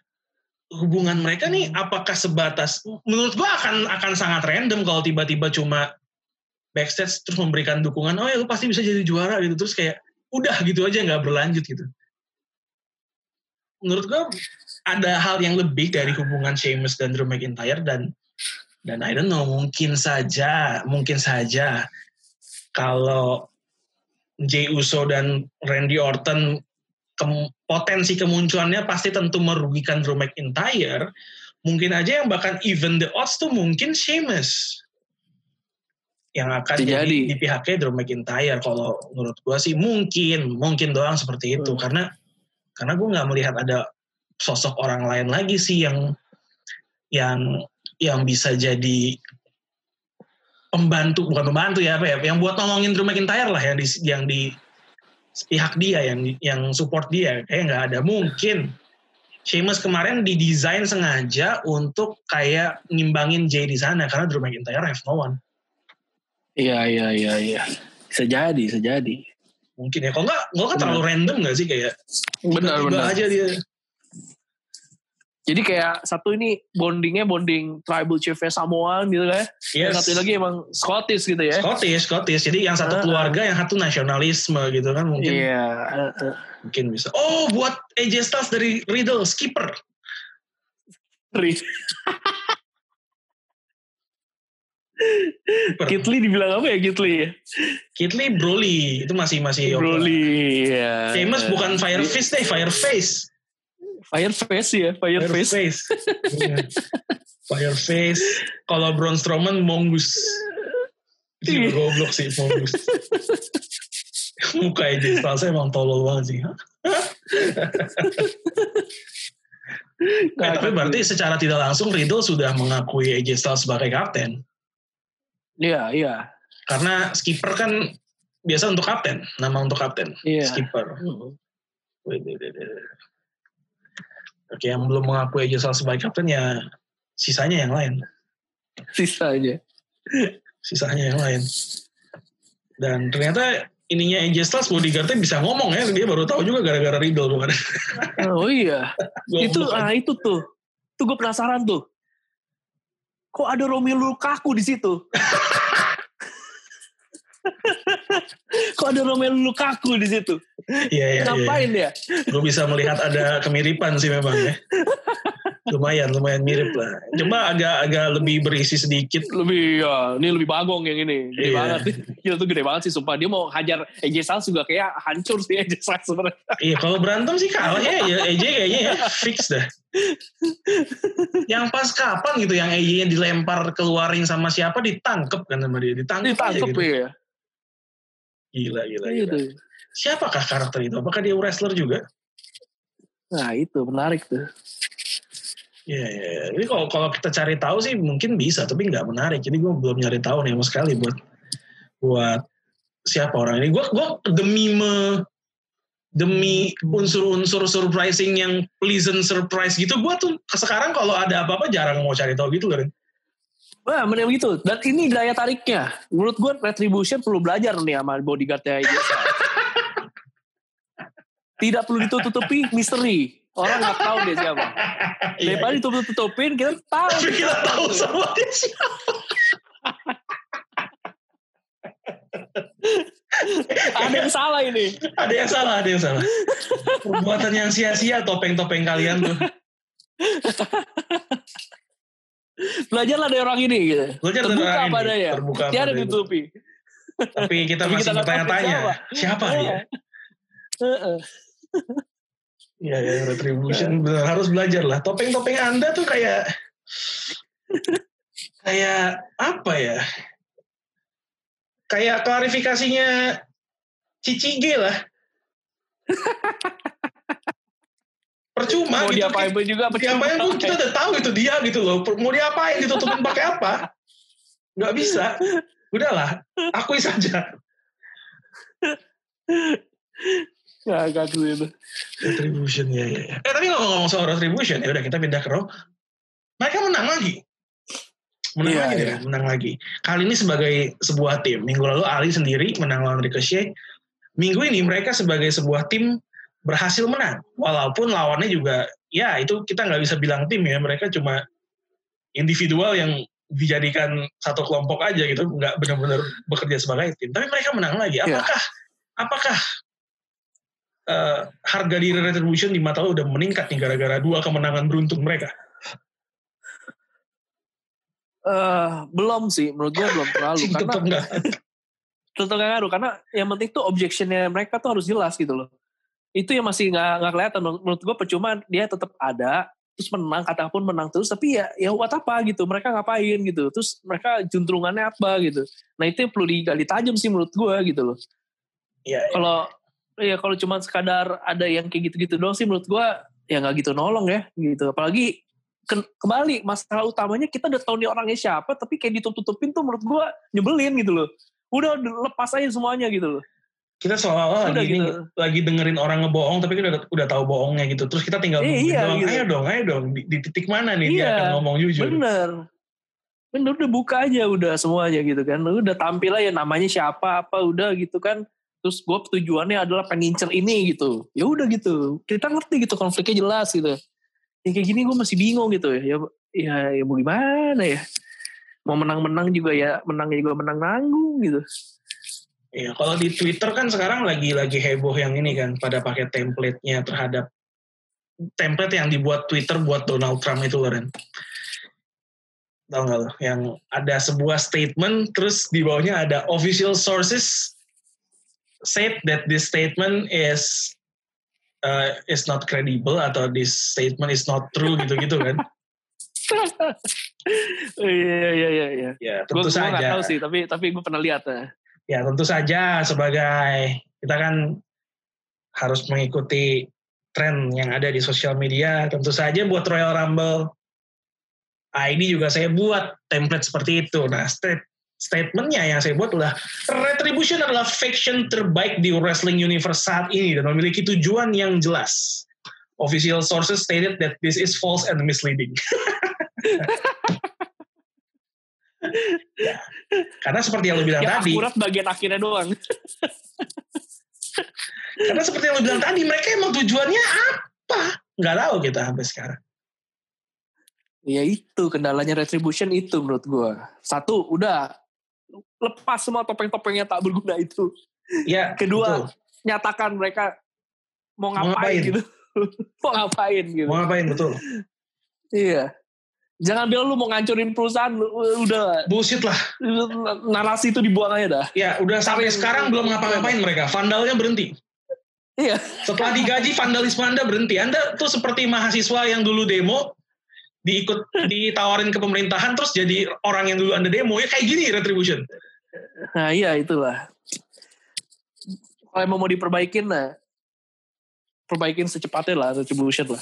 hubungan mereka nih apakah sebatas menurut gua akan akan sangat random kalau tiba-tiba cuma backstage terus memberikan dukungan oh ya lu pasti bisa jadi juara gitu terus kayak udah gitu aja nggak berlanjut gitu menurut gua ada hal yang lebih dari hubungan Sheamus dan Drew McIntyre dan dan I don't know mungkin saja mungkin saja kalau Jey Uso dan Randy Orton ke, potensi kemunculannya pasti tentu merugikan Drew McIntyre. Mungkin aja yang bahkan even the odds tuh mungkin Sheamus yang akan jadi, jadi di pihaknya Drew McIntyre. Kalau menurut gue sih mungkin mungkin doang seperti itu. Hmm. karena karena gue nggak melihat ada sosok orang lain lagi sih yang yang yang bisa jadi pembantu bukan pembantu ya apa ya yang buat nolongin Drew McIntyre lah yang di yang di pihak dia yang yang support dia kayak nggak ada mungkin Sheamus kemarin didesain sengaja untuk kayak ngimbangin Jay di sana karena Drew McIntyre have no one. Iya iya iya iya. Bisa jadi, bisa jadi. Mungkin ya. Kalau nggak, nggak kan terlalu random nggak sih kayak. Benar benar. aja dia. Jadi kayak satu ini bondingnya bonding tribal chief Samoan gitu kan. Yes. satu lagi emang Scottish gitu ya. Scottish, Scottish. Jadi yang satu uh, keluarga, yang satu nasionalisme gitu kan mungkin. Iya. Uh, uh. Mungkin bisa. Oh, buat AJ Styles dari Riddle, skipper. Kitli dibilang apa ya Kitli ya? Kitli Broly itu masih masih Broly ya. Famous bukan Fire Fist deh, Fire Face. Fire Face ya, Fire, Fire Face. face. yeah. Fire Face. Kalau Braun Strowman Mongus. Itu juga goblok sih Mongus. Muka aja Styles emang tolol banget sih. Nah, tapi berarti secara tidak langsung Riddle sudah mengakui AJ Styles sebagai kapten. Iya, iya. Karena skipper kan biasa untuk kapten, nama untuk kapten. Iya. Skipper. Hmm. Oke, yang belum mengakui aja soal sebagai kapten ya sisanya yang lain. Sisanya. Sisanya yang lain. Dan ternyata ininya AJ Styles bodyguardnya bisa ngomong ya, dia baru tahu juga gara-gara Riddle kemarin. Oh iya. itu ah itu tuh. Tuh gue penasaran tuh. Kok ada Romelu Lukaku di situ? Kok ada Romelu Lukaku di situ? Iya, iya. Ngapain iya. ya? Gue bisa melihat ada kemiripan sih memang ya. lumayan, lumayan mirip lah. Coba agak-agak lebih berisi sedikit. Lebih, ya, ini lebih bagong yang ini. Gede iya. banget. Gila tuh gede banget sih, sumpah. Dia mau hajar AJ Styles juga kayak hancur sih AJ Styles sebenarnya. Iya, kalau berantem sih kalah ya. AJ kayaknya ya fix dah. yang pas kapan gitu yang yang dilempar keluarin sama siapa ditangkep kan sama dia. Ditangkep, ditangkep gitu. ya. Gila, gila, gila. Itu. Siapakah karakter itu? Apakah dia wrestler juga? Nah itu menarik tuh. Iya, ya, ya. Jadi kalau kalau kita cari tahu sih mungkin bisa, tapi nggak menarik. Jadi gue belum nyari tahu nih sama sekali buat buat siapa orang ini. Gue gue demi me, demi unsur-unsur surprising yang pleasant surprise gitu, gue tuh sekarang kalau ada apa-apa jarang mau cari tahu gitu kan. Wah, benar gitu. Dan ini daya tariknya. Menurut gue Retribution perlu belajar nih sama bodyguardnya aja. Tidak perlu ditutupi misteri. Orang nggak tahu dia siapa. Iya, Daripada iya. ditutup-tutupin, kita tahu. Tapi kita tahu sama dia siapa. ada yang salah ini. Ada yang salah, ada yang salah. Perbuatan yang sia-sia topeng-topeng kalian tuh. Belajarlah dari orang ini gitu. Belajar terbuka dari orang padanya. Ini. Terbuka Tiada ditutupi. Tapi kita Tapi masih bertanya-tanya. Siapa, siapa dia? Iya, ya, retribution benar harus belajar lah. Topeng-topeng Anda tuh kayak kayak apa ya? Kayak klarifikasinya Cicige lah. percuma mau gitu. diapain pun juga percuma. Diapain pun kita udah tahu itu dia gitu loh. Mau diapain ditutupin pakai apa? Gak bisa. Udahlah, akui saja. Gak gak itu. Retribution ya, ya, ya. Eh tapi ngomong-ngomong soal Retribution ya udah kita pindah ke Raw. Mereka menang lagi. Menang yeah, lagi yeah. menang lagi. Kali ini sebagai sebuah tim. Minggu lalu Ali sendiri menang lawan Ricochet. Minggu ini mereka sebagai sebuah tim berhasil menang. Walaupun lawannya juga, ya itu kita nggak bisa bilang tim ya, mereka cuma individual yang dijadikan satu kelompok aja gitu, nggak benar-benar bekerja sebagai tim. Tapi mereka menang lagi. Iya. Apakah, yeah. apakah uh, harga diri Retribution di mata lo udah meningkat nih gara-gara dua kemenangan beruntung mereka? Uh, belum sih, menurut gue belum terlalu karena tetap nggak ngaruh karena yang penting tuh objectionnya mereka tuh harus jelas gitu loh itu yang masih nggak nggak kelihatan menurut gue percuma dia tetap ada terus menang kata pun menang terus tapi ya ya buat apa gitu mereka ngapain gitu terus mereka juntrungannya apa gitu nah itu yang perlu digali tajam sih menurut gue gitu loh. Ya. kalau ya kalau cuma sekadar ada yang kayak gitu-gitu doang sih menurut gue ya nggak gitu nolong ya gitu apalagi ke, kembali masalah utamanya kita udah tahu nih orangnya siapa tapi kayak ditutup-tutupin tuh menurut gue nyebelin gitu loh udah lepas aja semuanya gitu loh kita seolah-olah lagi, gitu. lagi dengerin orang ngebohong tapi kita udah, udah tahu bohongnya gitu. Terus kita tinggal eh, iya, doang gitu. ayo dong ayo dong di, di titik mana nih iya, dia akan ngomong jujur? bener. Bener udah buka aja udah semuanya gitu kan. Udah tampil aja namanya siapa apa udah gitu kan. Terus gue tujuannya adalah penincer ini gitu. Ya udah gitu. Kita ngerti gitu konfliknya jelas gitu. Yang kayak gini gue masih bingung gitu. Ya ya ya mau gimana ya? Mau menang-menang juga ya menangnya juga menang nanggung gitu Iya, kalau di Twitter kan sekarang lagi lagi heboh yang ini kan pada pakai template-nya terhadap template yang dibuat Twitter buat Donald Trump itu Loren. Tahu nggak lo? Yang ada sebuah statement terus di bawahnya ada official sources said that this statement is uh, is not credible atau this statement is not true gitu-gitu kan. Iya iya iya iya. Ya, tentu gua, saja. Gue gak tahu sih, tapi tapi gue pernah lihat ya. Ya, tentu saja sebagai kita kan harus mengikuti tren yang ada di sosial media. Tentu saja buat Royal Rumble ID juga saya buat template seperti itu. Nah, state, statementnya yang saya buat adalah Retribution adalah faction terbaik di wrestling universe saat ini dan memiliki tujuan yang jelas. Official sources stated that this is false and misleading. ya. Karena seperti yang lo bilang ya, tadi. akurat bagian akhirnya doang. karena seperti yang lo bilang tadi, mereka emang tujuannya apa? Nggak tahu kita sampai sekarang. Ya itu kendalanya retribution itu menurut gue. Satu, udah lepas semua topeng-topeng yang tak berguna itu. Ya. Kedua, betul. nyatakan mereka mau ngapain, mau ngapain. gitu. mau ngapain gitu. Mau ngapain betul. Iya. Jangan bilang lu mau ngancurin perusahaan, udah. Bullshit lah. Narasi itu dibuang aja dah. Ya, udah sampai Tapi, sekarang belum ngapa-ngapain mereka. Vandalnya berhenti. Iya. Setelah digaji vandalisme Anda berhenti. Anda tuh seperti mahasiswa yang dulu demo, diikut ditawarin ke pemerintahan terus jadi orang yang dulu Anda demo ya kayak gini retribution. Nah, iya itulah. Kalau mau diperbaikin nah perbaikin secepatnya lah retribution lah.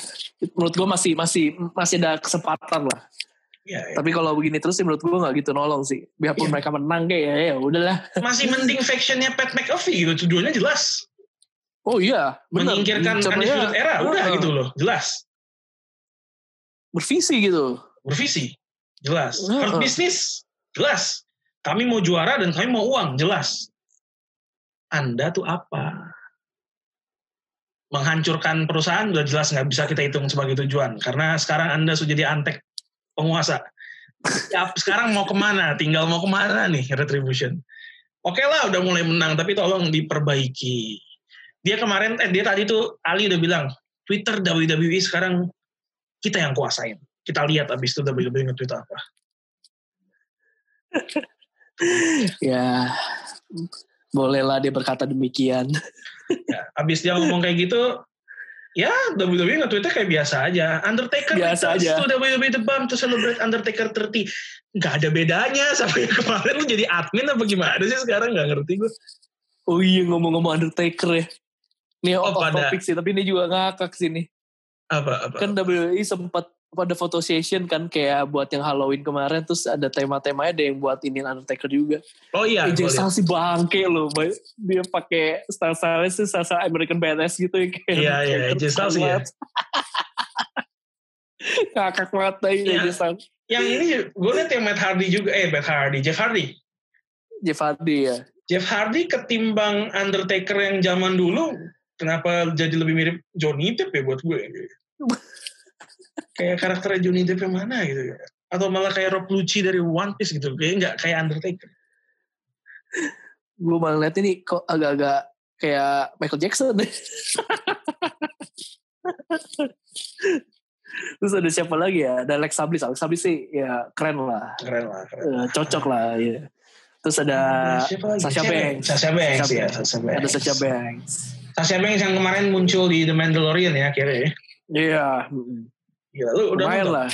Menurut gue masih masih masih ada kesempatan lah. Ya, ya. Tapi kalau begini terus sih menurut gue nggak gitu nolong sih. Biarpun ya. mereka menang kayak ya, ya udahlah. Masih mending factionnya Pat McAfee gitu tujuannya jelas. Oh iya, benar. Menyingkirkan Undisputed Era, udah uh, gitu loh, jelas. Bervisi gitu. Bervisi, jelas. Uh, Hard bisnis, jelas. Kami mau juara dan kami mau uang, jelas. Anda tuh apa? Menghancurkan perusahaan sudah jelas nggak bisa kita hitung sebagai tujuan. Karena sekarang anda sudah jadi antek penguasa. Ya sekarang mau ke mana? Tinggal mau ke mana nih retribution? Oke okay lah udah mulai menang tapi tolong diperbaiki. Dia kemarin eh dia tadi tuh Ali udah bilang Twitter WWE sekarang kita yang kuasain. Kita lihat abis itu WWE nge-tweet apa. Ya bolehlah dia berkata demikian ya, abis dia ngomong kayak gitu, ya WWE nge-tweetnya kayak biasa aja. Undertaker biasa aja. to WWE The Bomb to celebrate Undertaker 30. Gak ada bedanya sama yang kemarin lu jadi admin apa gimana sih sekarang gak ngerti gue. Oh iya ngomong-ngomong Undertaker ya. Ini oh, off topic sih, tapi ini juga ngakak sini. Apa, apa? Kan WWE sempat pada foto session kan kayak buat yang Halloween kemarin terus ada tema-temanya ada yang buat ini Undertaker juga. Oh iya. AJ Styles sih bangke loh, dia pakai style style sih style American Badass gitu ya kayak. Iya iya AJ Styles ya. Kakak banget deh ya. AJ Styles. Yang ini gue liat yang Matt Hardy juga, eh Matt Hardy, Jeff Hardy. Jeff Hardy ya. Jeff Hardy ketimbang Undertaker yang zaman dulu, kenapa jadi lebih mirip Johnny Depp ya buat gue? kayak karakter Johnny Depp yang mana gitu ya? Atau malah kayak Rob Lucci dari One Piece gitu kayak nggak kayak Undertaker? Gue malah lihat ini kok agak-agak kayak Michael Jackson. Terus ada siapa lagi ya? Ada Alex Sablis Alex Sablis sih ya keren lah. Keren lah keren. Uh, cocok lah ya terus ada Sasha Banks. Sasha Banks ya Sasha Banks. Ada Sasha Banks. Sasha Banks yang kemarin muncul di The Mandalorian ya akhirnya iya yeah. Gila, lu udah Lumayan nonton? lah.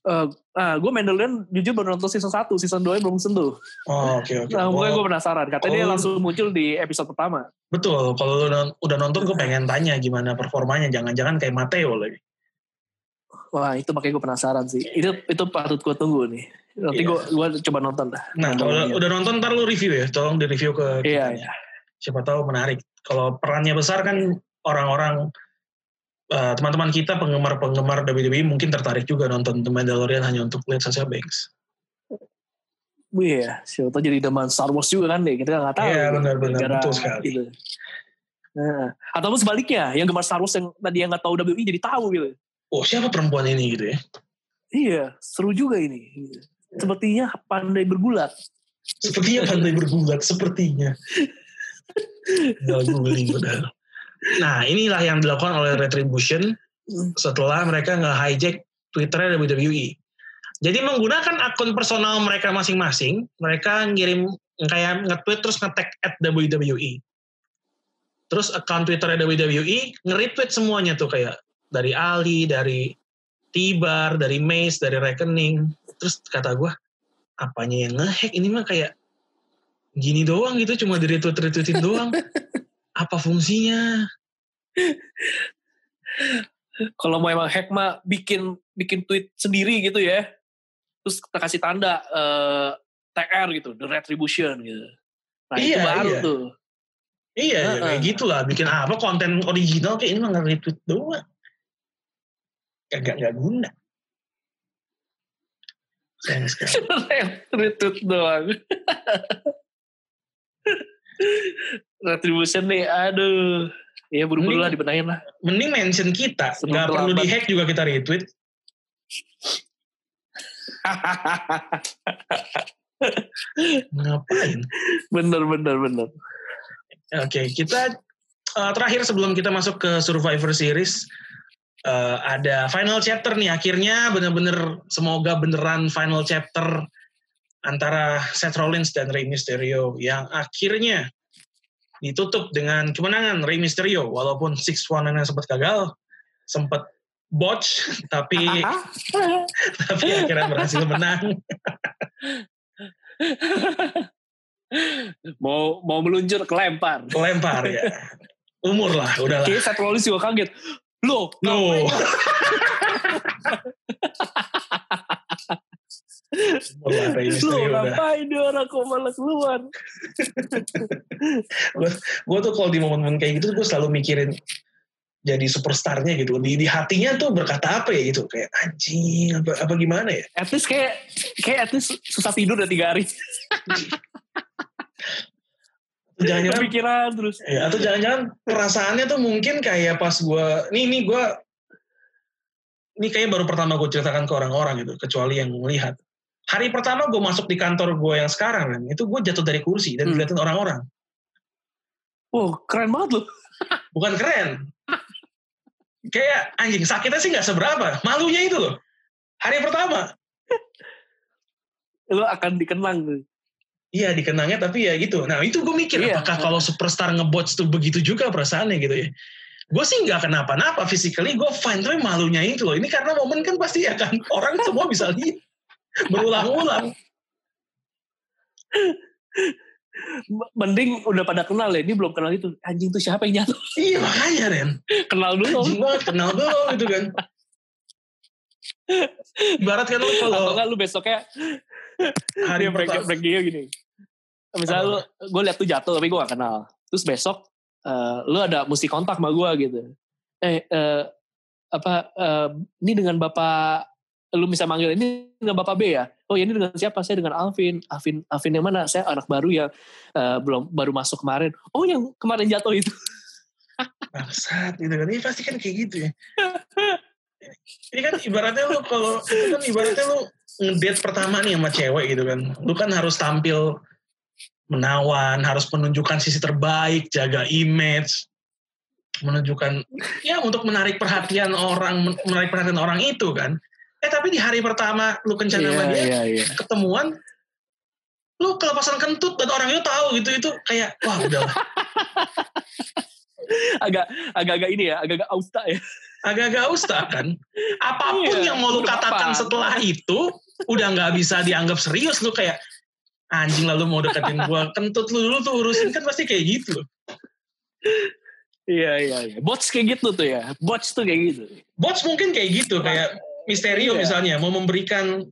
Uh, nah, gue Mandalorian jujur baru nonton season 1, season 2 belum sentuh. Oh, oke oke. Nah, Oh, gue penasaran. Katanya dia Oh. langsung muncul di episode pertama. Betul, kalau lu non- udah nonton gue pengen tanya gimana performanya. Jangan-jangan kayak Mateo lagi. Wah, itu makanya gue penasaran sih. Itu itu patut gue tunggu nih. Nanti Iya. gue gua coba nonton dah. Nah, kalau udah, udah nonton ntar lu review ya. Tolong di-review ke Iya, kita. iya. Siapa tahu menarik. Kalau perannya besar kan orang-orang eh, teman-teman kita penggemar-penggemar WWE mungkin tertarik juga nonton The Mandalorian hanya untuk lihat Sasha Banks. Iya, siapa tahu jadi demen Star Wars juga kan deh. Kita nggak tahu. Iya, benar-benar. Gara- Betul sekali. Gitu. Nah, atau sebaliknya, yang gemar Star Wars yang tadi yang nggak tahu WWE jadi tahu gitu. Oh, siapa perempuan ini gitu ya? Iya, seru juga ini. Gitu. Sepertinya pandai bergulat. Sepertinya pandai bergulat, sepertinya. Gak googling padahal. Nah, inilah yang dilakukan oleh Retribution setelah mereka nge-hijack Twitternya WWE. Jadi menggunakan akun personal mereka masing-masing, mereka ngirim kayak nge-tweet terus nge-tag at WWE. Terus account Twitternya WWE nge-retweet semuanya tuh kayak dari Ali, dari Tibar, dari Mace, dari Reckoning. Terus kata gue, apanya yang nge-hack ini mah kayak gini doang gitu, cuma di retweet-retweetin doang. Apa fungsinya? Kalau mau emang hack mah bikin bikin tweet sendiri gitu ya. Terus kita kasih tanda eh, TR gitu, The Retribution gitu. Nah itu Iya, baru iya. tuh. Iya, ya, Heeh. kayak gitulah. Bikin apa konten original kayak ini mah nge-retweet doang. Kagak nggak guna. Sayang sekali. Retweet doang. Retribution nih, aduh. Ya buru-buru lah dibenahin lah. Mending mention kita, Sebelum nggak perlu di-hack juga kita retweet. Ngapain? bener, bener, bener. Oke, kita uh, terakhir sebelum kita masuk ke Survivor Series, uh, ada final chapter nih. Akhirnya bener-bener semoga beneran final chapter antara Seth Rollins dan Rey Mysterio yang akhirnya ditutup dengan kemenangan Rey Mysterio walaupun six one yang sempat gagal, sempat botch tapi tapi akhirnya berhasil menang. mau mau meluncur kelempar. Kelempar ya. Umur lah, udahlah. Kayaknya Seth Rollins juga kaget. Loh, No. udah. ngapain dia orang kok malah keluar? gue tuh kalau di momen-momen kayak gitu gue selalu mikirin jadi superstarnya gitu di di hatinya tuh berkata apa ya gitu kayak anjing apa apa gimana ya At least kayak, kayak at least susah tidur udah tiga hari. jangan-jangan Kepikiran terus. ya, atau jangan-jangan perasaannya tuh mungkin kayak pas gue nih nih gue ini kayak baru pertama gue ceritakan ke orang-orang gitu kecuali yang melihat hari pertama gue masuk di kantor gue yang sekarang kan itu gue jatuh dari kursi dan Hmm. dilihatin orang-orang Wow, keren banget loh. bukan keren kayak anjing sakitnya sih nggak seberapa malunya itu loh hari pertama Lo akan dikenang. Iya dikenangnya tapi ya gitu. Nah itu gue mikir Iya. apakah kalau superstar ngebots tuh begitu juga perasaannya gitu ya. Gue sih nggak kenapa-napa physically gue fine tapi malunya itu loh. Ini karena momen kan pasti ya kan orang semua bisa lihat berulang-ulang. Mending udah pada kenal ya. Ini belum kenal itu. Anjing tuh siapa yang jatuh? Iya makanya Ren. Kenal dulu. Anjing banget kenal belum gitu kan. Ibarat kan lo kalau Atau enggak lu besoknya hari dia break, break dia gini. Misalnya lu, gue liat tuh jatuh tapi gue gak kenal. Terus besok eh, lu ada mesti kontak sama gue gitu. Eh, eh apa eh, ini dengan bapak lu bisa manggil ini dengan bapak B ya? Oh ya ini dengan siapa? Saya dengan Alvin. Alvin, Alvin yang mana? Saya anak baru yang eh, belum baru masuk kemarin. Oh yang kemarin jatuh itu. bangsat gitu kan. Ini pasti kan kayak gitu ya. Ini kan ibaratnya lu kalau itu kan ibaratnya lu ngedate pertama nih sama cewek gitu kan. Lu kan harus tampil menawan, harus menunjukkan sisi terbaik, jaga image, menunjukkan ya untuk menarik perhatian orang, menarik perhatian orang itu kan. Eh tapi di hari pertama lu kencan sama dia, iya, iya. ketemuan, lu kelepasan kentut dan orang itu tahu gitu itu kayak wah udah Agak agak-agak ini ya, agak-agak austa ya. agak-agak ustah kan. Apa pun iya, yang mau lu katakan apa? setelah itu udah nggak bisa dianggap serius lu kayak anjing lalu mau deketin gua kentut lu dulu tuh urusin kan pasti kayak gitu. Iya iya iya. Bots kayak gitu tuh ya. Bots tuh kayak gitu. Bots mungkin kayak gitu kayak Misterio iya. misalnya mau memberikan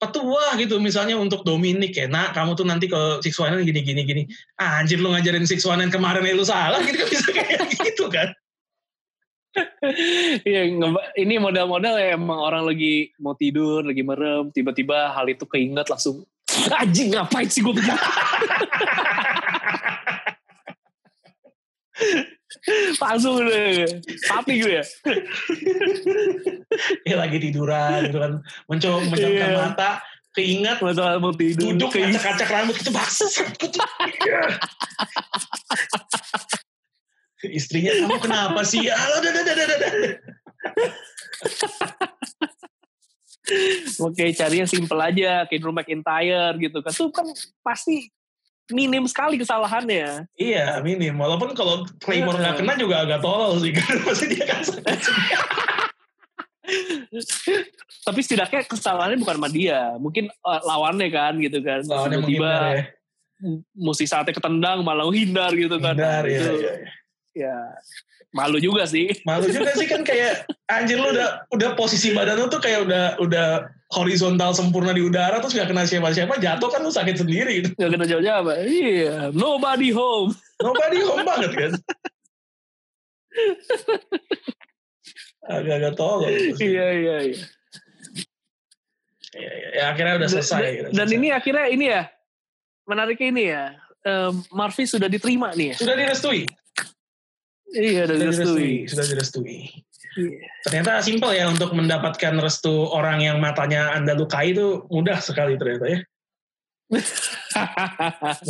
petua gitu misalnya untuk Dominic ya nak kamu tuh nanti ke Six One gini gini gini ah, anjir lu ngajarin Six One kemarin ya lu salah gitu kan bisa kayak gitu kan Iya, ini model-model ya emang orang lagi mau tidur, lagi merem, tiba-tiba hal itu keinget langsung, anjing ngapain sih gue begitu? langsung udah tapi gue ya. Ya lagi tiduran gitu kan. Mencoba mencoba yeah. mata keingat masa mau tidur. duduk kacak-kacak rambut itu baksa istrinya kamu kenapa sih? Ya ada ada ada ada Oke, cari yang simple aja, kayak Drew McIntyre gitu kan. Tuh kan pasti minim sekali kesalahannya. Iya, minim. Walaupun kalau Claymore nggak kena juga agak tolol sih. Pasti dia kan Tapi setidaknya kesalahannya bukan sama dia. Mungkin uh, lawannya kan gitu kan. Lawannya tiba ya. Mesti saatnya ketendang malah hindar gitu kan. Hindar, ya, ya, ya. ya malu juga sih. Malu juga sih kan kayak anjir lu udah udah posisi badan lu tuh kayak udah udah horizontal sempurna di udara terus gak kena siapa-siapa jatuh kan lu sakit sendiri gitu. Gak kena siapa-siapa. Iya, nobody home. Nobody home banget kan. Agak-agak tolong. Iya, iya, iya. Ya, ya, ya, akhirnya udah selesai. Dan, dan selesai. ini akhirnya ini ya, menariknya ini ya, um, Marvi sudah diterima nih ya. Sudah direstui. Iya, sudah direstui. Sudah direstui. Yeah. Ternyata simpel ya untuk mendapatkan restu orang yang matanya Anda lukai itu mudah sekali ternyata ya.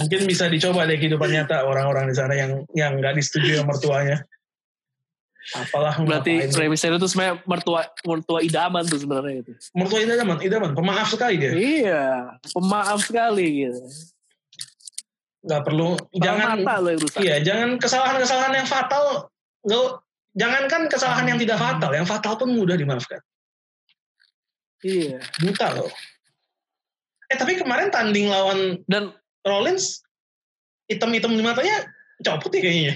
Mungkin bisa dicoba deh kehidupan nyata orang-orang di sana yang yang nggak disetujui sama mertuanya. Apalah Berarti Mysterio itu sebenarnya mertua mertua idaman tuh sebenarnya itu. Mertua idaman, idaman, pemaaf sekali dia. Iya, pemaaf sekali gitu nggak perlu jangan mata yang rusak. iya jangan kesalahan-kesalahan yang fatal lo jangankan kesalahan yang tidak fatal yang fatal pun mudah dimaafkan. Iya. Buta loh. Eh tapi kemarin tanding lawan dan Rollins hitam-hitam di matanya copot ya kayaknya.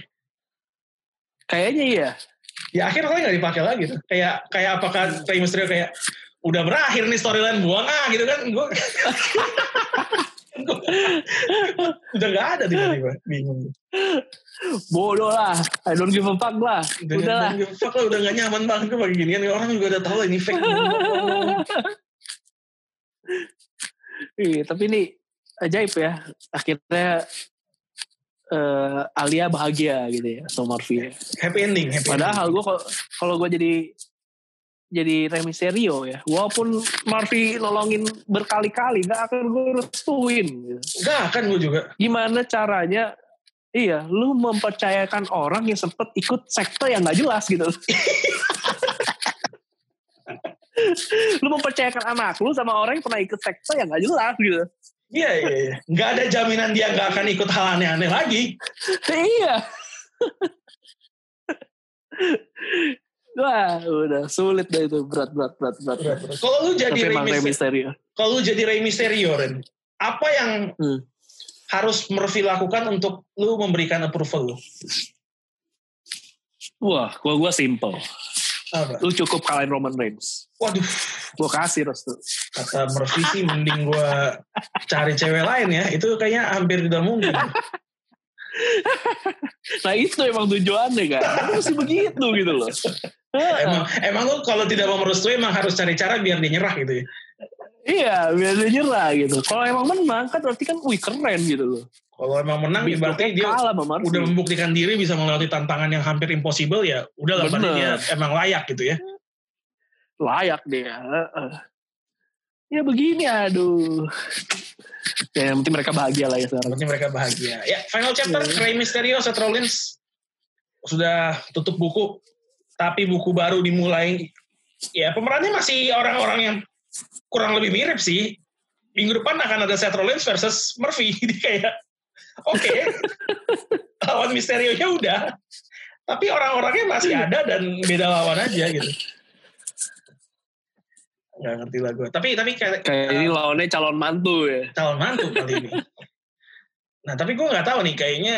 Kayaknya iya. Ya akhirnya nggak dipakai lagi tuh. Kayak kayak apakah Rey Mysterio kayak udah berakhir nih storyline buang ah gitu kan. gue udah gak ada tiba-tiba bingung. Bodoh lah I don't give a fuck lah. Udah, udah lah. give a fuck lah udah gak nyaman banget tuh pagi ginian orang juga udah tahu ini fake. Iya tapi ini ajaib ya. Akhirnya uh, Alia bahagia gitu ya sama Marvi happy ending happy padahal gue kalau gue jadi jadi Remy Serio ya. Walaupun Murphy nolongin berkali-kali, gak akan gue restuin. Gak akan gue juga. Gimana caranya, iya, lu mempercayakan orang yang sempet ikut sekte yang gak jelas gitu. lu mempercayakan anak lu sama orang yang pernah ikut sekte yang gak jelas gitu. Iya, iya, iya. Gak ada jaminan dia gak akan ikut hal aneh-aneh lagi. iya. Wah, udah sulit deh itu berat berat berat berat. berat, berat. Kalau lu jadi Rey Mysterio, kalau lu jadi Rey Mysterio, Ren, apa yang hmm. harus Murphy lakukan untuk lu memberikan approval lu? Wah, gua gua simple. Apa? Lu cukup kalahin Roman Reigns. Waduh. Gua kasih restu. Kata Murphy sih mending gua cari cewek lain ya. Itu kayaknya hampir tidak mungkin. nah itu emang tujuannya kan. Mesti begitu gitu loh emang emang lu kalau tidak mau merestui emang harus cari cara biar dia nyerah gitu ya. Iya, biar dia nyerah gitu. Kalau emang menang kan berarti kan wih keren gitu loh. Kalau emang menang ya berarti dia udah membuktikan diri bisa melewati tantangan yang hampir impossible ya. Udah lah berarti dia emang layak gitu ya. Layak dia. Ya begini aduh. Ya yang penting mereka bahagia lah ya sekarang. Penting mereka bahagia. Ya final chapter yeah. Rey Mysterio, Seth Rollins sudah tutup buku tapi buku baru dimulai ya pemerannya masih orang-orang yang kurang lebih mirip sih minggu depan akan ada Seth Rollins versus Murphy jadi kayak oke okay. lawan Misterio nya udah Tapi orang-orangnya masih ada dan beda lawan aja gitu. Gak ngerti lah gue. Tapi tapi kayak, kayak ini lawannya calon mantu ya. Calon mantu kali ini. Nah tapi gue nggak tahu nih kayaknya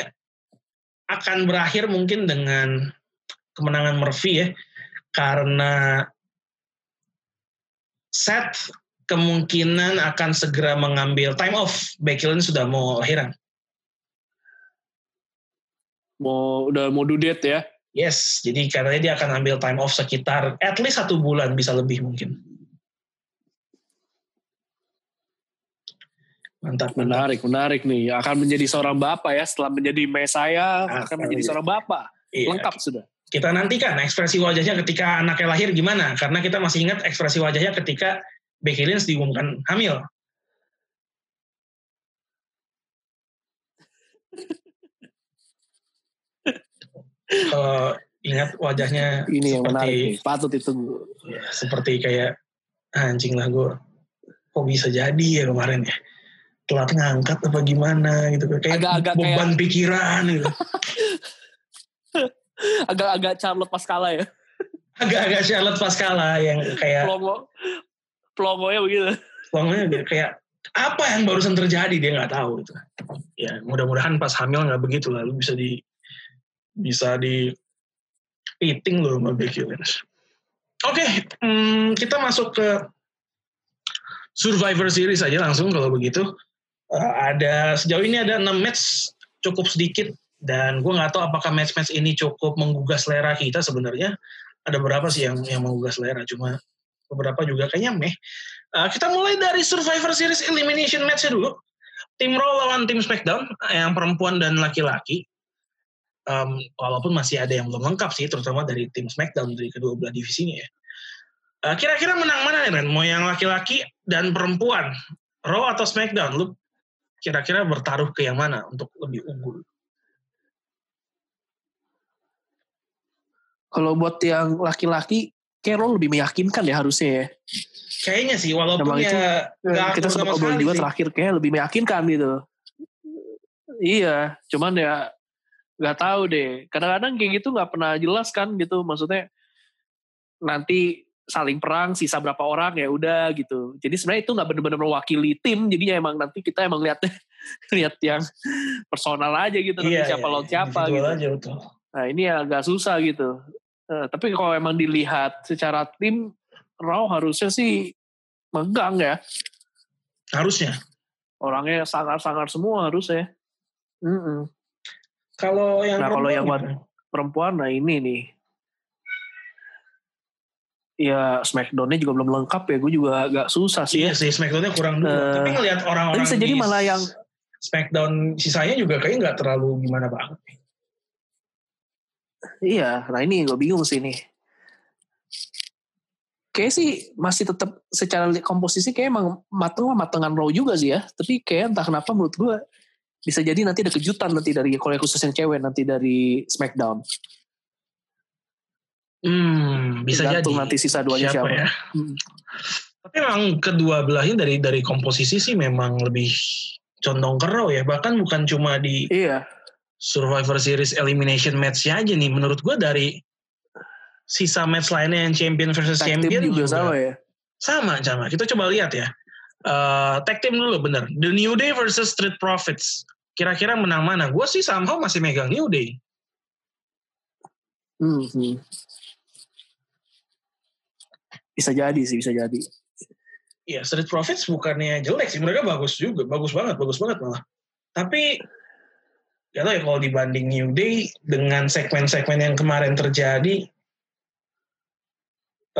akan berakhir mungkin dengan kemenangan Murphy ya karena Seth kemungkinan akan segera mengambil time off. Becky Lynch sudah mau lahiran. Mau udah mau dudet ya? Yes, jadi karena dia akan ambil time off sekitar at least satu bulan bisa lebih mungkin. Mantap, menarik, menarik nih. Akan menjadi seorang bapak ya setelah menjadi mesaya akan, akan menjadi seorang bapak. Iya. Lengkap sudah kita nantikan ekspresi wajahnya ketika anaknya lahir gimana. Karena kita masih ingat ekspresi wajahnya ketika Becky Lynch diumumkan hamil. Kalau ingat wajahnya ini yang menarik patut itu ya, seperti kayak anjing lah gue kok bisa jadi ya kemarin ya? Telat ngangkat apa gimana? Gitu kayak agak, agak beban kayak... pikiran gitu agak-agak Charlotte Pascala ya. Agak-agak Charlotte Pascala yang kayak Plongo, plongonya begitu. Plongonya kayak apa yang barusan terjadi dia nggak tahu itu. Ya mudah-mudahan pas hamil nggak begitu lalu bisa di bisa di piting loh sama Becky Lynch. Oke, okay, hmm, kita masuk ke Survivor Series aja langsung kalau begitu. Uh, ada sejauh ini ada 6 match cukup sedikit dan gue nggak tahu apakah match-match ini cukup menggugah selera kita sebenarnya. Ada beberapa sih yang yang menggugah selera, cuma beberapa juga kayaknya meh. Uh, kita mulai dari Survivor Series Elimination match dulu. Tim Raw lawan tim SmackDown yang perempuan dan laki-laki. Um, walaupun masih ada yang belum lengkap sih, terutama dari tim SmackDown dari kedua belah divisinya ya. Uh, kira-kira menang mana nih Ren? Mau yang laki-laki dan perempuan? Raw atau SmackDown? Lu kira-kira bertaruh ke yang mana untuk lebih unggul? Kalau buat yang laki-laki, lo lebih meyakinkan ya harusnya ya. Kayaknya sih, walaupun ya itu, kita sempat ngobrol juga terakhir, kayak lebih meyakinkan gitu. Iya, cuman ya nggak tahu deh. Kadang-kadang kayak gitu nggak pernah jelas kan gitu. Maksudnya nanti saling perang sisa berapa orang ya udah gitu. Jadi sebenarnya itu nggak benar-benar mewakili tim. Jadinya emang nanti kita emang lihat lihat yang personal aja gitu. Iya, siapa iya, lawan siapa gitu. Aja, betul. Nah ini agak susah gitu. Uh, tapi kalau emang dilihat secara tim, Raw harusnya sih megang ya. Harusnya. Orangnya sangar-sangar semua harusnya. Mm -mm. Kalau yang nah, kalau yang perempuan, nah ini nih. Ya Smackdown-nya juga belum lengkap ya, gue juga agak susah sih. Iya sih, Smackdown-nya kurang dulu. Uh, Tapi ngelihat orang-orang bisa jadi malah yang Smackdown sisanya juga kayaknya nggak terlalu gimana banget. Iya, nah ini gue bingung sih nih. Kayak sih masih tetap secara komposisi kayak emang mateng lah matengan Raw juga sih ya. Tapi kayak entah kenapa menurut gue bisa jadi nanti ada kejutan nanti dari kalau khusus yang cewek nanti dari SmackDown. Hmm, bisa Gantung jadi. nanti sisa duanya siapa, siapa. ya. Hmm. Tapi memang kedua belahnya dari dari komposisi sih memang lebih condong ke Raw ya. Bahkan bukan cuma di Iya Survivor Series elimination match-nya aja nih. Menurut gue dari sisa match lainnya yang champion versus tag champion juga, juga sama ya? Sama sama. Kita coba lihat ya. Uh, tag team dulu bener. The New Day versus Street Profits. Kira-kira menang mana? Gue sih somehow masih megang New Day. Hmm, hmm. bisa jadi sih bisa jadi. Iya, Street Profits bukannya jelek sih, mereka bagus juga, bagus banget, bagus banget malah. Tapi Gak tau ya kalau dibanding New Day dengan segmen-segmen yang kemarin terjadi,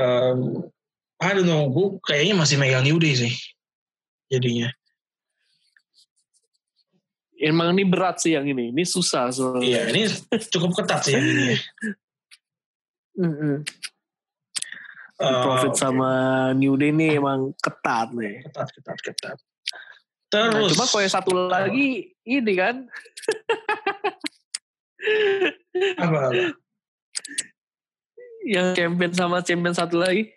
um, I don't know, gue kayaknya masih megang New Day sih jadinya. Emang ini berat sih yang ini, ini susah soalnya. Iya, ini cukup ketat sih yang ini. mm -hmm. uh, Profit okay. sama New Day ini emang ketat nih. Ketat, ketat, ketat. Nah, Terus. Nah, cuma kalau yang satu lagi ini kan. apa, apa? Yang champion sama champion satu lagi.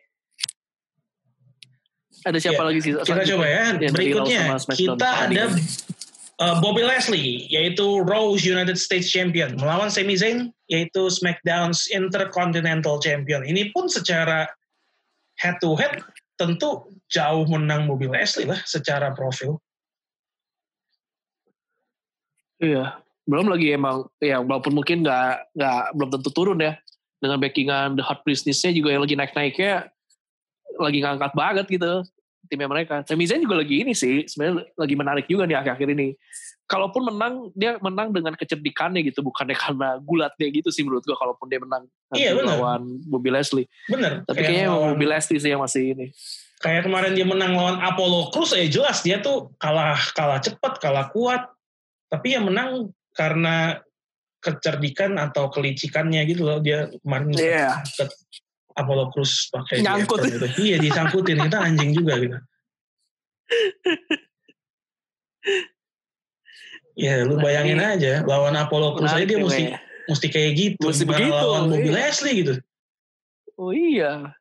Ada siapa ya, lagi sih? Kita coba ya. Berikutnya kita ada uh, Bobby Leslie yaitu Raw United States Champion melawan Sami Zayn yaitu SmackDown's Intercontinental Champion. Ini pun secara head to head tentu jauh menang Bobby Leslie lah secara profil. Iya, belum lagi emang ya walaupun mungkin nggak nggak belum tentu turun ya dengan backingan The Hot Business-nya juga yang lagi naik-naiknya lagi ngangkat banget gitu timnya mereka. Sami Zayn juga lagi ini sih sebenarnya lagi menarik juga nih akhir-akhir ini. Kalaupun menang dia menang dengan kecerdikannya gitu bukannya karena gulatnya gitu sih menurut gua kalaupun dia menang iya, lawan Bobby Leslie. Bener. Tapi kayaknya lawan, Bobby Leslie sih yang masih ini. Kayak kemarin dia menang lawan Apollo Cruz ya jelas dia tuh kalah kalah cepat, kalah kuat. Tapi yang menang karena kecerdikan atau kelicikannya gitu loh dia kemarin yeah. Apollo Cruz pakai nyangkut. Gitu. iya disangkutin. Kita anjing juga gitu. Ya lu bayangin nah, aja lawan Apollo Cruz aja dia mesti ya. mesti kayak gitu. Mesti begitu lawan Bobby iya. Leslie gitu. Oh iya.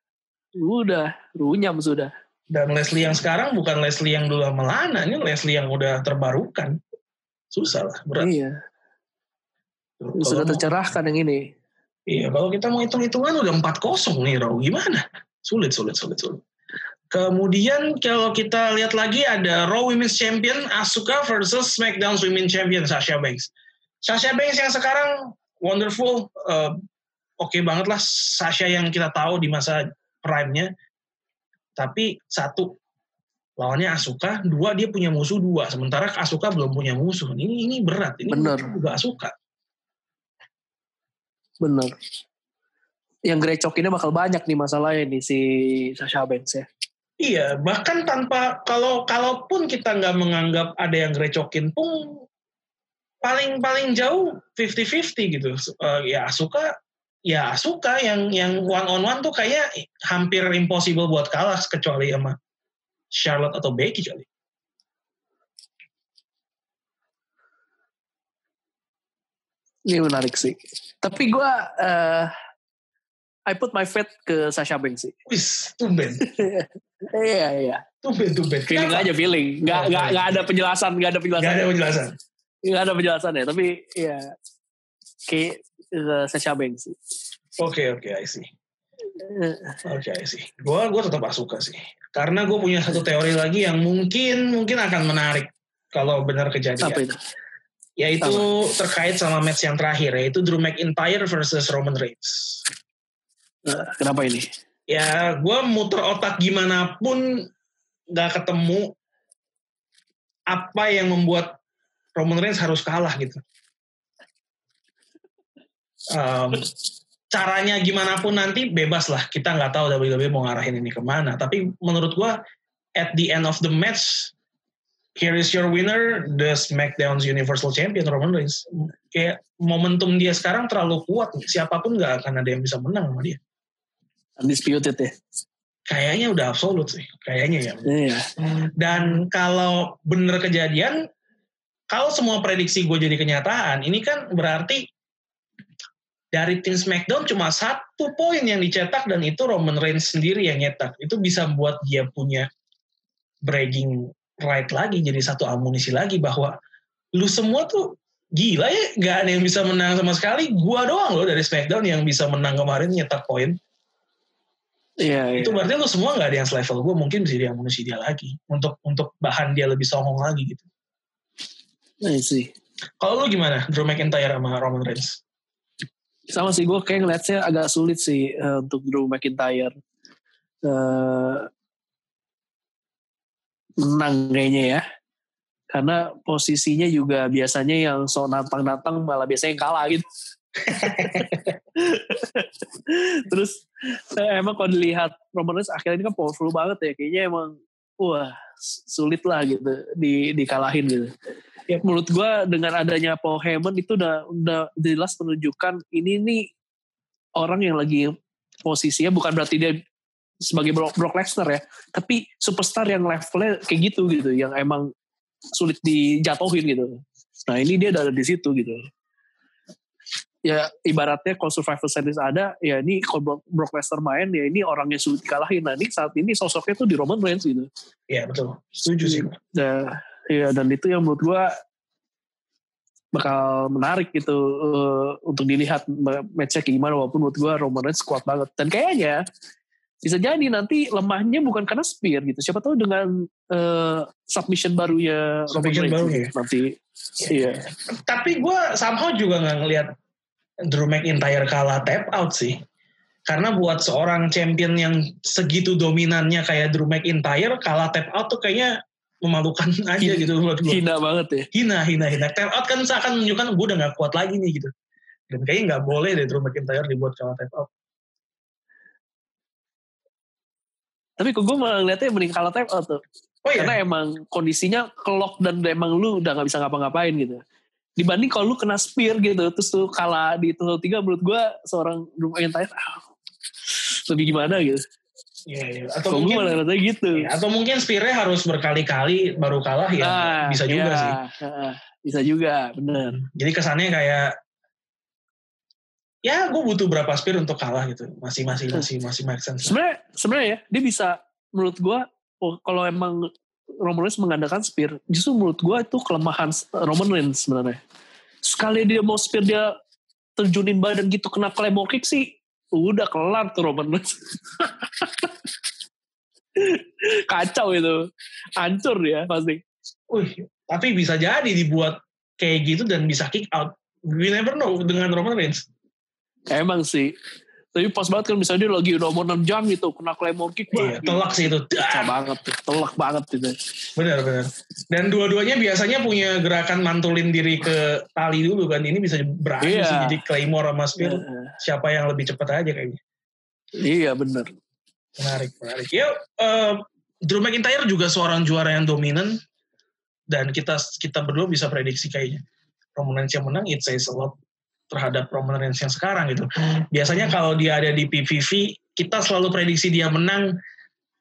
Udah runyam sudah. Dan Leslie yang sekarang bukan Leslie yang dulu Melana ini Leslie yang udah terbarukan susah lah berat iya sudah tercerahkan yang ini Iya, kalau kita mau hitung-hitungan udah 4-0 nih, Raw. Gimana? Sulit, sulit, sulit, sulit. Kemudian kalau kita lihat lagi ada Raw Women's Champion Asuka versus SmackDown Women's Champion Sasha Banks. Sasha Banks yang sekarang wonderful, uh, oke okay banget lah Sasha yang kita tahu di masa prime-nya. Tapi satu, lawannya Asuka, dua dia punya musuh dua, sementara Asuka belum punya musuh. Ini ini berat, ini Bener. juga Asuka. Bener. Yang grecok ini bakal banyak nih masalahnya nih si Sasha Banks ya. Iya, bahkan tanpa kalau kalaupun kita nggak menganggap ada yang grecokin pun paling paling jauh 50-50 gitu. Uh, ya suka ya suka yang yang one on one tuh kayak hampir impossible buat kalah kecuali sama Charlotte atau Becky kali. Ini menarik sih. Tapi gue uh, I put my faith ke Sasha Banks sih. Wis, tumben. iya, iya. Tumben, tumben. Feeling Kenapa? aja feeling. Gak, oh, gak, gak ada penjelasan, gak ada penjelasan. Gak ada penjelasan. Gak ada penjelasan ya, tapi ya kayak uh, Sasha Banks sih. Oke, okay, oke, okay, I see. Oke, okay, sih. Gue gue tetap suka sih. Karena gue punya satu teori lagi yang mungkin mungkin akan menarik kalau benar kejadian. Apa itu? yaitu Sama. terkait sama match yang terakhir yaitu Drew McIntyre versus Roman Reigns. Kenapa ini? Ya, gue muter otak gimana pun gak ketemu apa yang membuat Roman Reigns harus kalah gitu. Um, caranya gimana pun nanti bebas lah. Kita nggak tahu WWE mau ngarahin ini ke mana. Tapi menurut gue at the end of the match here is your winner, the SmackDown's Universal Champion Roman Reigns. Kayak momentum dia sekarang terlalu kuat, siapa pun nggak akan ada yang bisa menang sama dia. Undisputed ya? Kayaknya udah absolut sih, kayaknya ya. Iya. Dan kalau bener kejadian, kalau semua prediksi gue jadi kenyataan, ini kan berarti dari tim SmackDown cuma satu poin yang dicetak dan itu Roman Reigns sendiri yang nyetak. Itu bisa buat dia punya bragging right lagi jadi satu amunisi lagi bahwa lu semua tuh gila ya nggak ada yang bisa menang sama sekali gua doang loh dari Smackdown yang bisa menang kemarin nyetak poin Iya, itu iya. berarti lu semua nggak ada yang selevel gue mungkin bisa jadi amunisi dia lagi untuk untuk bahan dia lebih songong lagi gitu. Nah sih. Kalau lu gimana Drew McIntyre sama Roman Reigns? Sama sih gue kayak ngeliatnya agak sulit sih uh, untuk Drew McIntyre. Uh, menang kayaknya ya. Karena posisinya juga biasanya yang so nantang-nantang malah biasanya yang kalah gitu. Terus eh, emang kalau dilihat Roman Reigns akhirnya ini kan powerful banget ya. Kayaknya emang wah sulit lah gitu di dikalahin gitu. Ya menurut gue dengan adanya Paul Heyman itu udah udah jelas menunjukkan ini nih orang yang lagi posisinya bukan berarti dia sebagai Brock, Brock Lesnar ya, tapi superstar yang levelnya kayak gitu gitu, yang emang sulit dijatuhin gitu. Nah ini dia ada di situ gitu. Ya ibaratnya kalau Survivor Series ada, ya ini kalau Brock, Brock Lesnar main, ya ini orangnya sulit dikalahin. Nah ini saat ini sosoknya tuh di Roman Reigns gitu. Iya betul, setuju sih. Nah, ya dan itu yang menurut gua bakal menarik gitu uh, untuk dilihat matchnya kayak gimana walaupun menurut gue Roman Reigns kuat banget dan kayaknya bisa jadi nanti lemahnya bukan karena spear gitu siapa tahu dengan uh, submission barunya submission Roman Reigns baru ya? nanti iya yeah. tapi gue somehow juga nggak ngelihat Drew McIntyre kalah tap out sih karena buat seorang champion yang segitu dominannya kayak Drew McIntyre kalah tap out tuh kayaknya memalukan aja gitu buat gue. Hina banget ya. Hina, hina, hina. Tap out kan seakan menunjukkan gue udah gak kuat lagi nih gitu. Dan kayaknya nggak boleh deh Drew McIntyre dibuat kalah tap out. Tapi kok gue malah ngeliatnya mending kalah tap out tuh. Oh, iya? Karena emang kondisinya kelok dan emang lu udah gak bisa ngapa-ngapain gitu. Dibanding kalau lu kena spear gitu, terus tuh kalah di tuh tiga menurut gue seorang Drew McIntyre ah, lebih gimana gitu. Iya, iya. Atau Kalo mungkin gitu. Ya, atau mungkin Spire harus berkali-kali baru kalah ya nah, bisa juga iya. sih. bisa juga, bener. Jadi kesannya kayak ya gue butuh berapa spear untuk kalah gitu. Masih masih masih masih make sense. Sebenarnya sebenarnya ya dia bisa menurut gue oh, kalau emang Roman Reigns mengandalkan spear, justru menurut gue itu kelemahan Roman Reigns sebenarnya. Sekali dia mau spear dia terjunin badan gitu kena claymore kick sih udah kelar tuh Roman Reigns. Kacau itu. Hancur ya pasti. Wih, tapi bisa jadi dibuat kayak gitu dan bisa kick out. We never know dengan Roman Reigns. Emang sih. Tapi pas banget kan misalnya dia lagi udah mau nendang gitu, kena claymore kick. Iya, telak sih itu. Kacau banget telak banget itu. Benar, benar. Dan dua-duanya biasanya punya gerakan mantulin diri ke tali dulu kan. Ini bisa beradu iya. sih jadi claymore sama spear. Iya. Siapa yang lebih cepat aja kayaknya. Iya, benar. Menarik, menarik. Ya, uh, Drew McIntyre juga seorang juara yang dominan. Dan kita kita berdua bisa prediksi kayaknya. Roman Reigns yang menang, it says a lot terhadap Roman Reigns yang sekarang gitu. Hmm. Biasanya kalau dia ada di PVV, kita selalu prediksi dia menang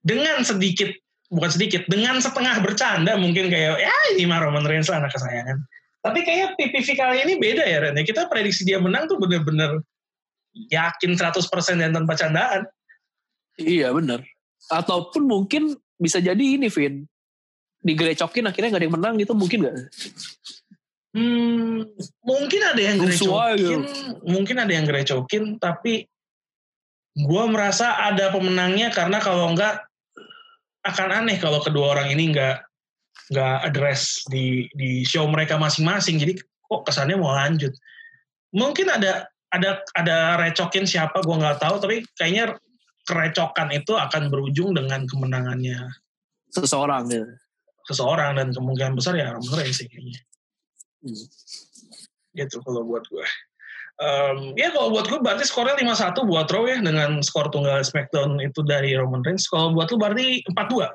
dengan sedikit, bukan sedikit, dengan setengah bercanda mungkin kayak, ya ini mah Roman Reigns lah anak kesayangan. Tapi kayak PPV kali ini beda ya Ren. Kita prediksi dia menang tuh bener-bener yakin 100% dan tanpa candaan. Iya bener. Ataupun mungkin bisa jadi ini Vin. Digerecokin akhirnya gak ada yang menang gitu mungkin gak? Hmm, mungkin ada yang gerecokin, mungkin ada yang gerecokin, tapi gue merasa ada pemenangnya karena kalau enggak akan aneh kalau kedua orang ini enggak nggak address di di show mereka masing-masing. Jadi kok kesannya mau lanjut. Mungkin ada ada ada recokin siapa gue nggak tahu, tapi kayaknya kerecokan itu akan berujung dengan kemenangannya seseorang ya. Seseorang dan kemungkinan besar ya Roman Reigns sih kayaknya. Hmm. Gitu kalau buat gue. Um, ya kalau buat gue berarti skornya 5-1 buat Raw ya dengan skor tunggal SmackDown itu dari Roman Reigns. Kalau buat lu berarti 4-2.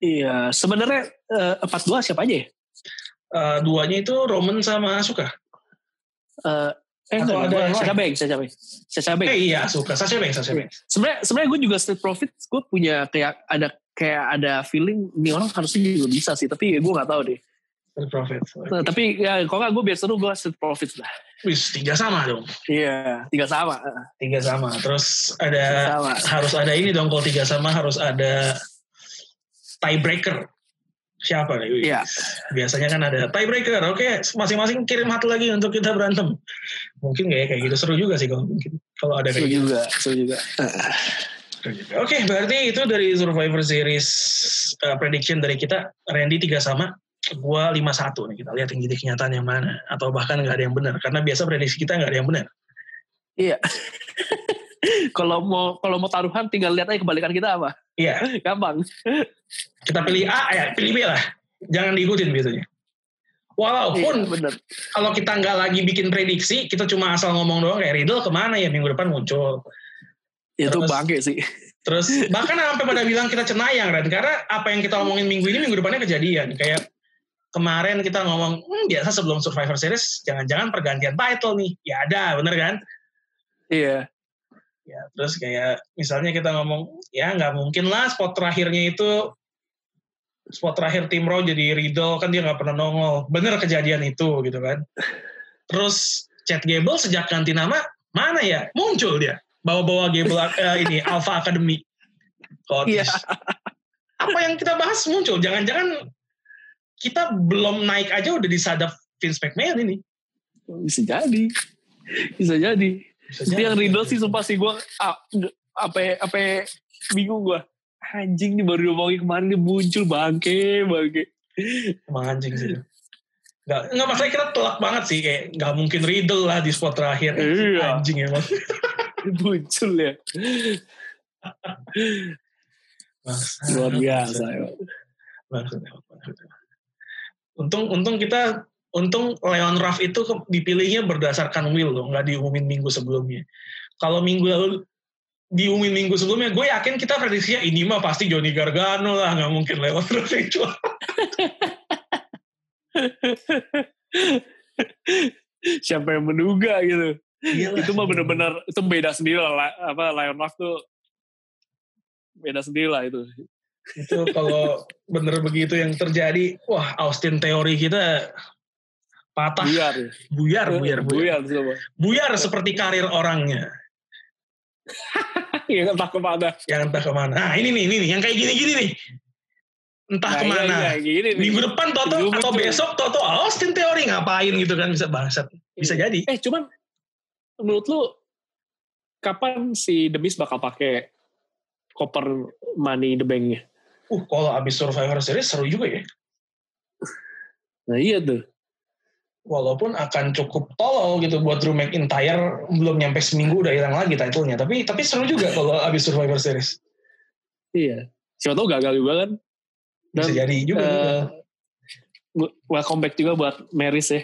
Iya, sebenarnya uh, eh, 4-2 siapa aja ya? Uh, duanya itu Roman sama Asuka. Uh, eh Atau ada Sasha Banks, Sasha Banks. Sasha Banks. Eh iya, Asuka. Sasha Banks, Sasha Banks. Sebenarnya sebenarnya gue juga Street Profits gue punya kayak ada kayak ada feeling ini orang harusnya juga bisa sih, tapi gue nggak tahu deh. Street Profits. Nah, tapi ya kalau nggak gue biar seru gue Street Profits lah. Wis tiga sama dong. Iya, tiga sama. Tiga sama. Terus ada sama. harus ada ini dong kalau tiga sama harus ada tiebreaker. Siapa nih? Iya. Biasanya kan ada tiebreaker. Oke, masing-masing kirim satu lagi untuk kita berantem. Mungkin nggak ya kayak gitu seru juga sih kalau mungkin kalau ada kayak seru gitu. juga, seru juga. Oke, okay, berarti itu dari Survivor Series uh, prediction dari kita. Randy tiga sama, gue lima satu nih. Kita lihat yang jadi kenyataan yang mana, atau bahkan nggak ada yang benar. Karena biasa prediksi kita nggak ada yang benar. Iya. kalau mau kalau mau taruhan tinggal lihat aja kebalikan kita apa. Iya. Gampang. kita pilih A ya, pilih B lah. Jangan diikutin biasanya. Walaupun iya, bener. kalau kita nggak lagi bikin prediksi, kita cuma asal ngomong doang kayak Riddle ke mana ya minggu depan muncul itu terus, bangke sih. Terus bahkan sampai pada bilang kita cenayang kan karena apa yang kita omongin minggu ini minggu depannya kejadian kayak kemarin kita ngomong hmm, biasa sebelum Survivor Series jangan-jangan pergantian title nih ya ada bener kan? Iya. Ya terus kayak misalnya kita ngomong ya nggak mungkin lah spot terakhirnya itu spot terakhir tim Raw jadi Riddle kan dia nggak pernah nongol bener kejadian itu gitu kan? Terus Chad Gable sejak ganti nama mana ya muncul dia bawa-bawa Gable uh, ini Alpha Academy. Iya. Apa yang kita bahas muncul? Jangan-jangan kita belum naik aja udah disadap Vince McMahon ini. Bisa jadi. Bisa jadi. Bisa Itu yang Riddle sih sumpah sih gue apa apa bingung gue. Anjing nih baru ngomongin kemarin dia muncul bangke bangke. Emang anjing sih. Gak, nggak masalah kita telak banget sih kayak nggak mungkin Riddle lah di spot terakhir. Iya. Anjing emang. muncul ya. Luar biasa ya. Untung untung kita untung Leon Ruff itu dipilihnya berdasarkan will loh, nggak diumumin minggu sebelumnya. Kalau minggu lalu diumumin minggu sebelumnya, gue yakin kita prediksinya ini mah pasti Johnny Gargano lah, nggak mungkin Leon Ruff yang juara. Siapa yang menduga gitu? Iyalah. Itu mah bener-bener itu beda sendiri lah. Apa Lion Ruff tuh beda sendiri lah itu. Itu kalau bener begitu yang terjadi, wah Austin teori kita patah. Buyar. Buyar, buyar, buyar. Buyar, buyar seperti karir orangnya. yang entah ke mana. Yang entah ke mana. Nah ini nih, ini nih, yang kayak gini-gini nih. Entah nah, ke mana. Iya, iya, gini, Minggu depan Toto atau besok Toto Austin teori ngapain gitu kan bisa bangsat. Bisa iya. jadi. Eh cuman menurut lu kapan si Demis bakal pakai koper money the bank-nya? Uh, kalau abis Survivor Series seru juga ya. Nah iya tuh. Walaupun akan cukup tolol gitu buat Drew McIntyre belum nyampe seminggu udah hilang lagi titlenya. Tapi tapi seru juga kalau abis Survivor Series. Iya. Siapa tahu gagal juga kan? Dan, bisa jadi juga uh, welcome back juga buat Maris ya.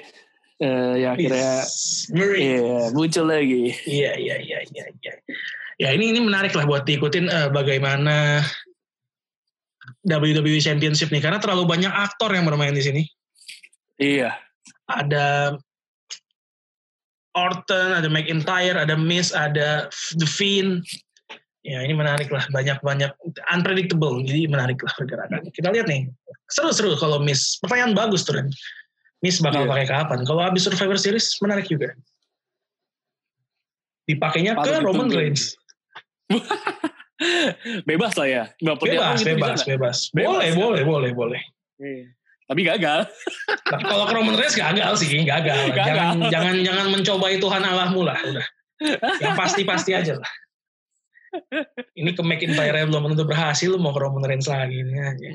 Uh, ya akhirnya iya, muncul lagi. Iya iya iya iya iya. Ya ini ini menarik lah buat diikutin uh, bagaimana WWE Championship nih karena terlalu banyak aktor yang bermain di sini iya ada Orton, ada McIntyre, ada Miss, ada The Fiend. Ya ini menarik lah, banyak-banyak unpredictable, jadi menarik lah pergerakan. Kita lihat nih, seru-seru kalau Miss. Pertanyaan bagus tuh Ren. Miss bakal yeah. pakai kapan? Kalau habis Survivor Series menarik juga. Dipakainya ke Roman Reigns. bebas lah ya. Gak bebas, gitu bebas, bebas, bebas. Boleh, kan? boleh, boleh, boleh. Iya. Tapi gagal. Tapi kalau ke Roman Reigns gagal sih, gagal. gagal. Jangan, jangan jangan mencoba Tuhan Allahmu lah, udah. Yang pasti-pasti aja lah. Ini ke McIntyre belum tentu berhasil, mau ke Roman Reigns lagi.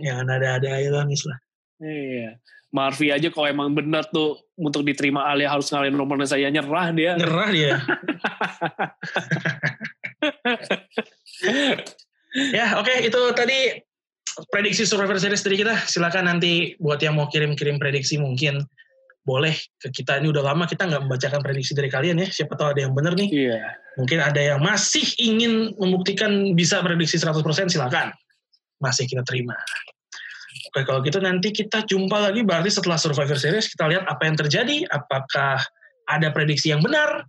Jangan ada-ada aja lah. Iya. Marvi aja kalau emang benar tuh untuk diterima Alia harus ngalahin Roman Reigns saya nyerah dia. Nyerah dia. ya oke okay, itu tadi prediksi Survivor Series dari kita. Silakan nanti buat yang mau kirim-kirim prediksi mungkin boleh ke kita. Ini udah lama kita nggak membacakan prediksi dari kalian ya. Siapa tahu ada yang benar nih. Iya. Mungkin ada yang masih ingin membuktikan bisa prediksi 100% silakan. Masih kita terima. Oke, kalau gitu nanti kita jumpa lagi berarti setelah Survivor Series kita lihat apa yang terjadi, apakah ada prediksi yang benar,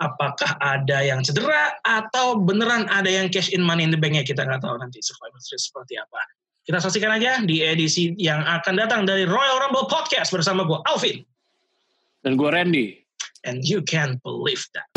apakah ada yang cedera atau beneran ada yang cash in money in the bank-nya kita nggak tahu nanti Survivor Series seperti apa. Kita saksikan aja di edisi yang akan datang dari Royal Rumble Podcast bersama gue Alvin. Dan gue Randy. And you can't believe that.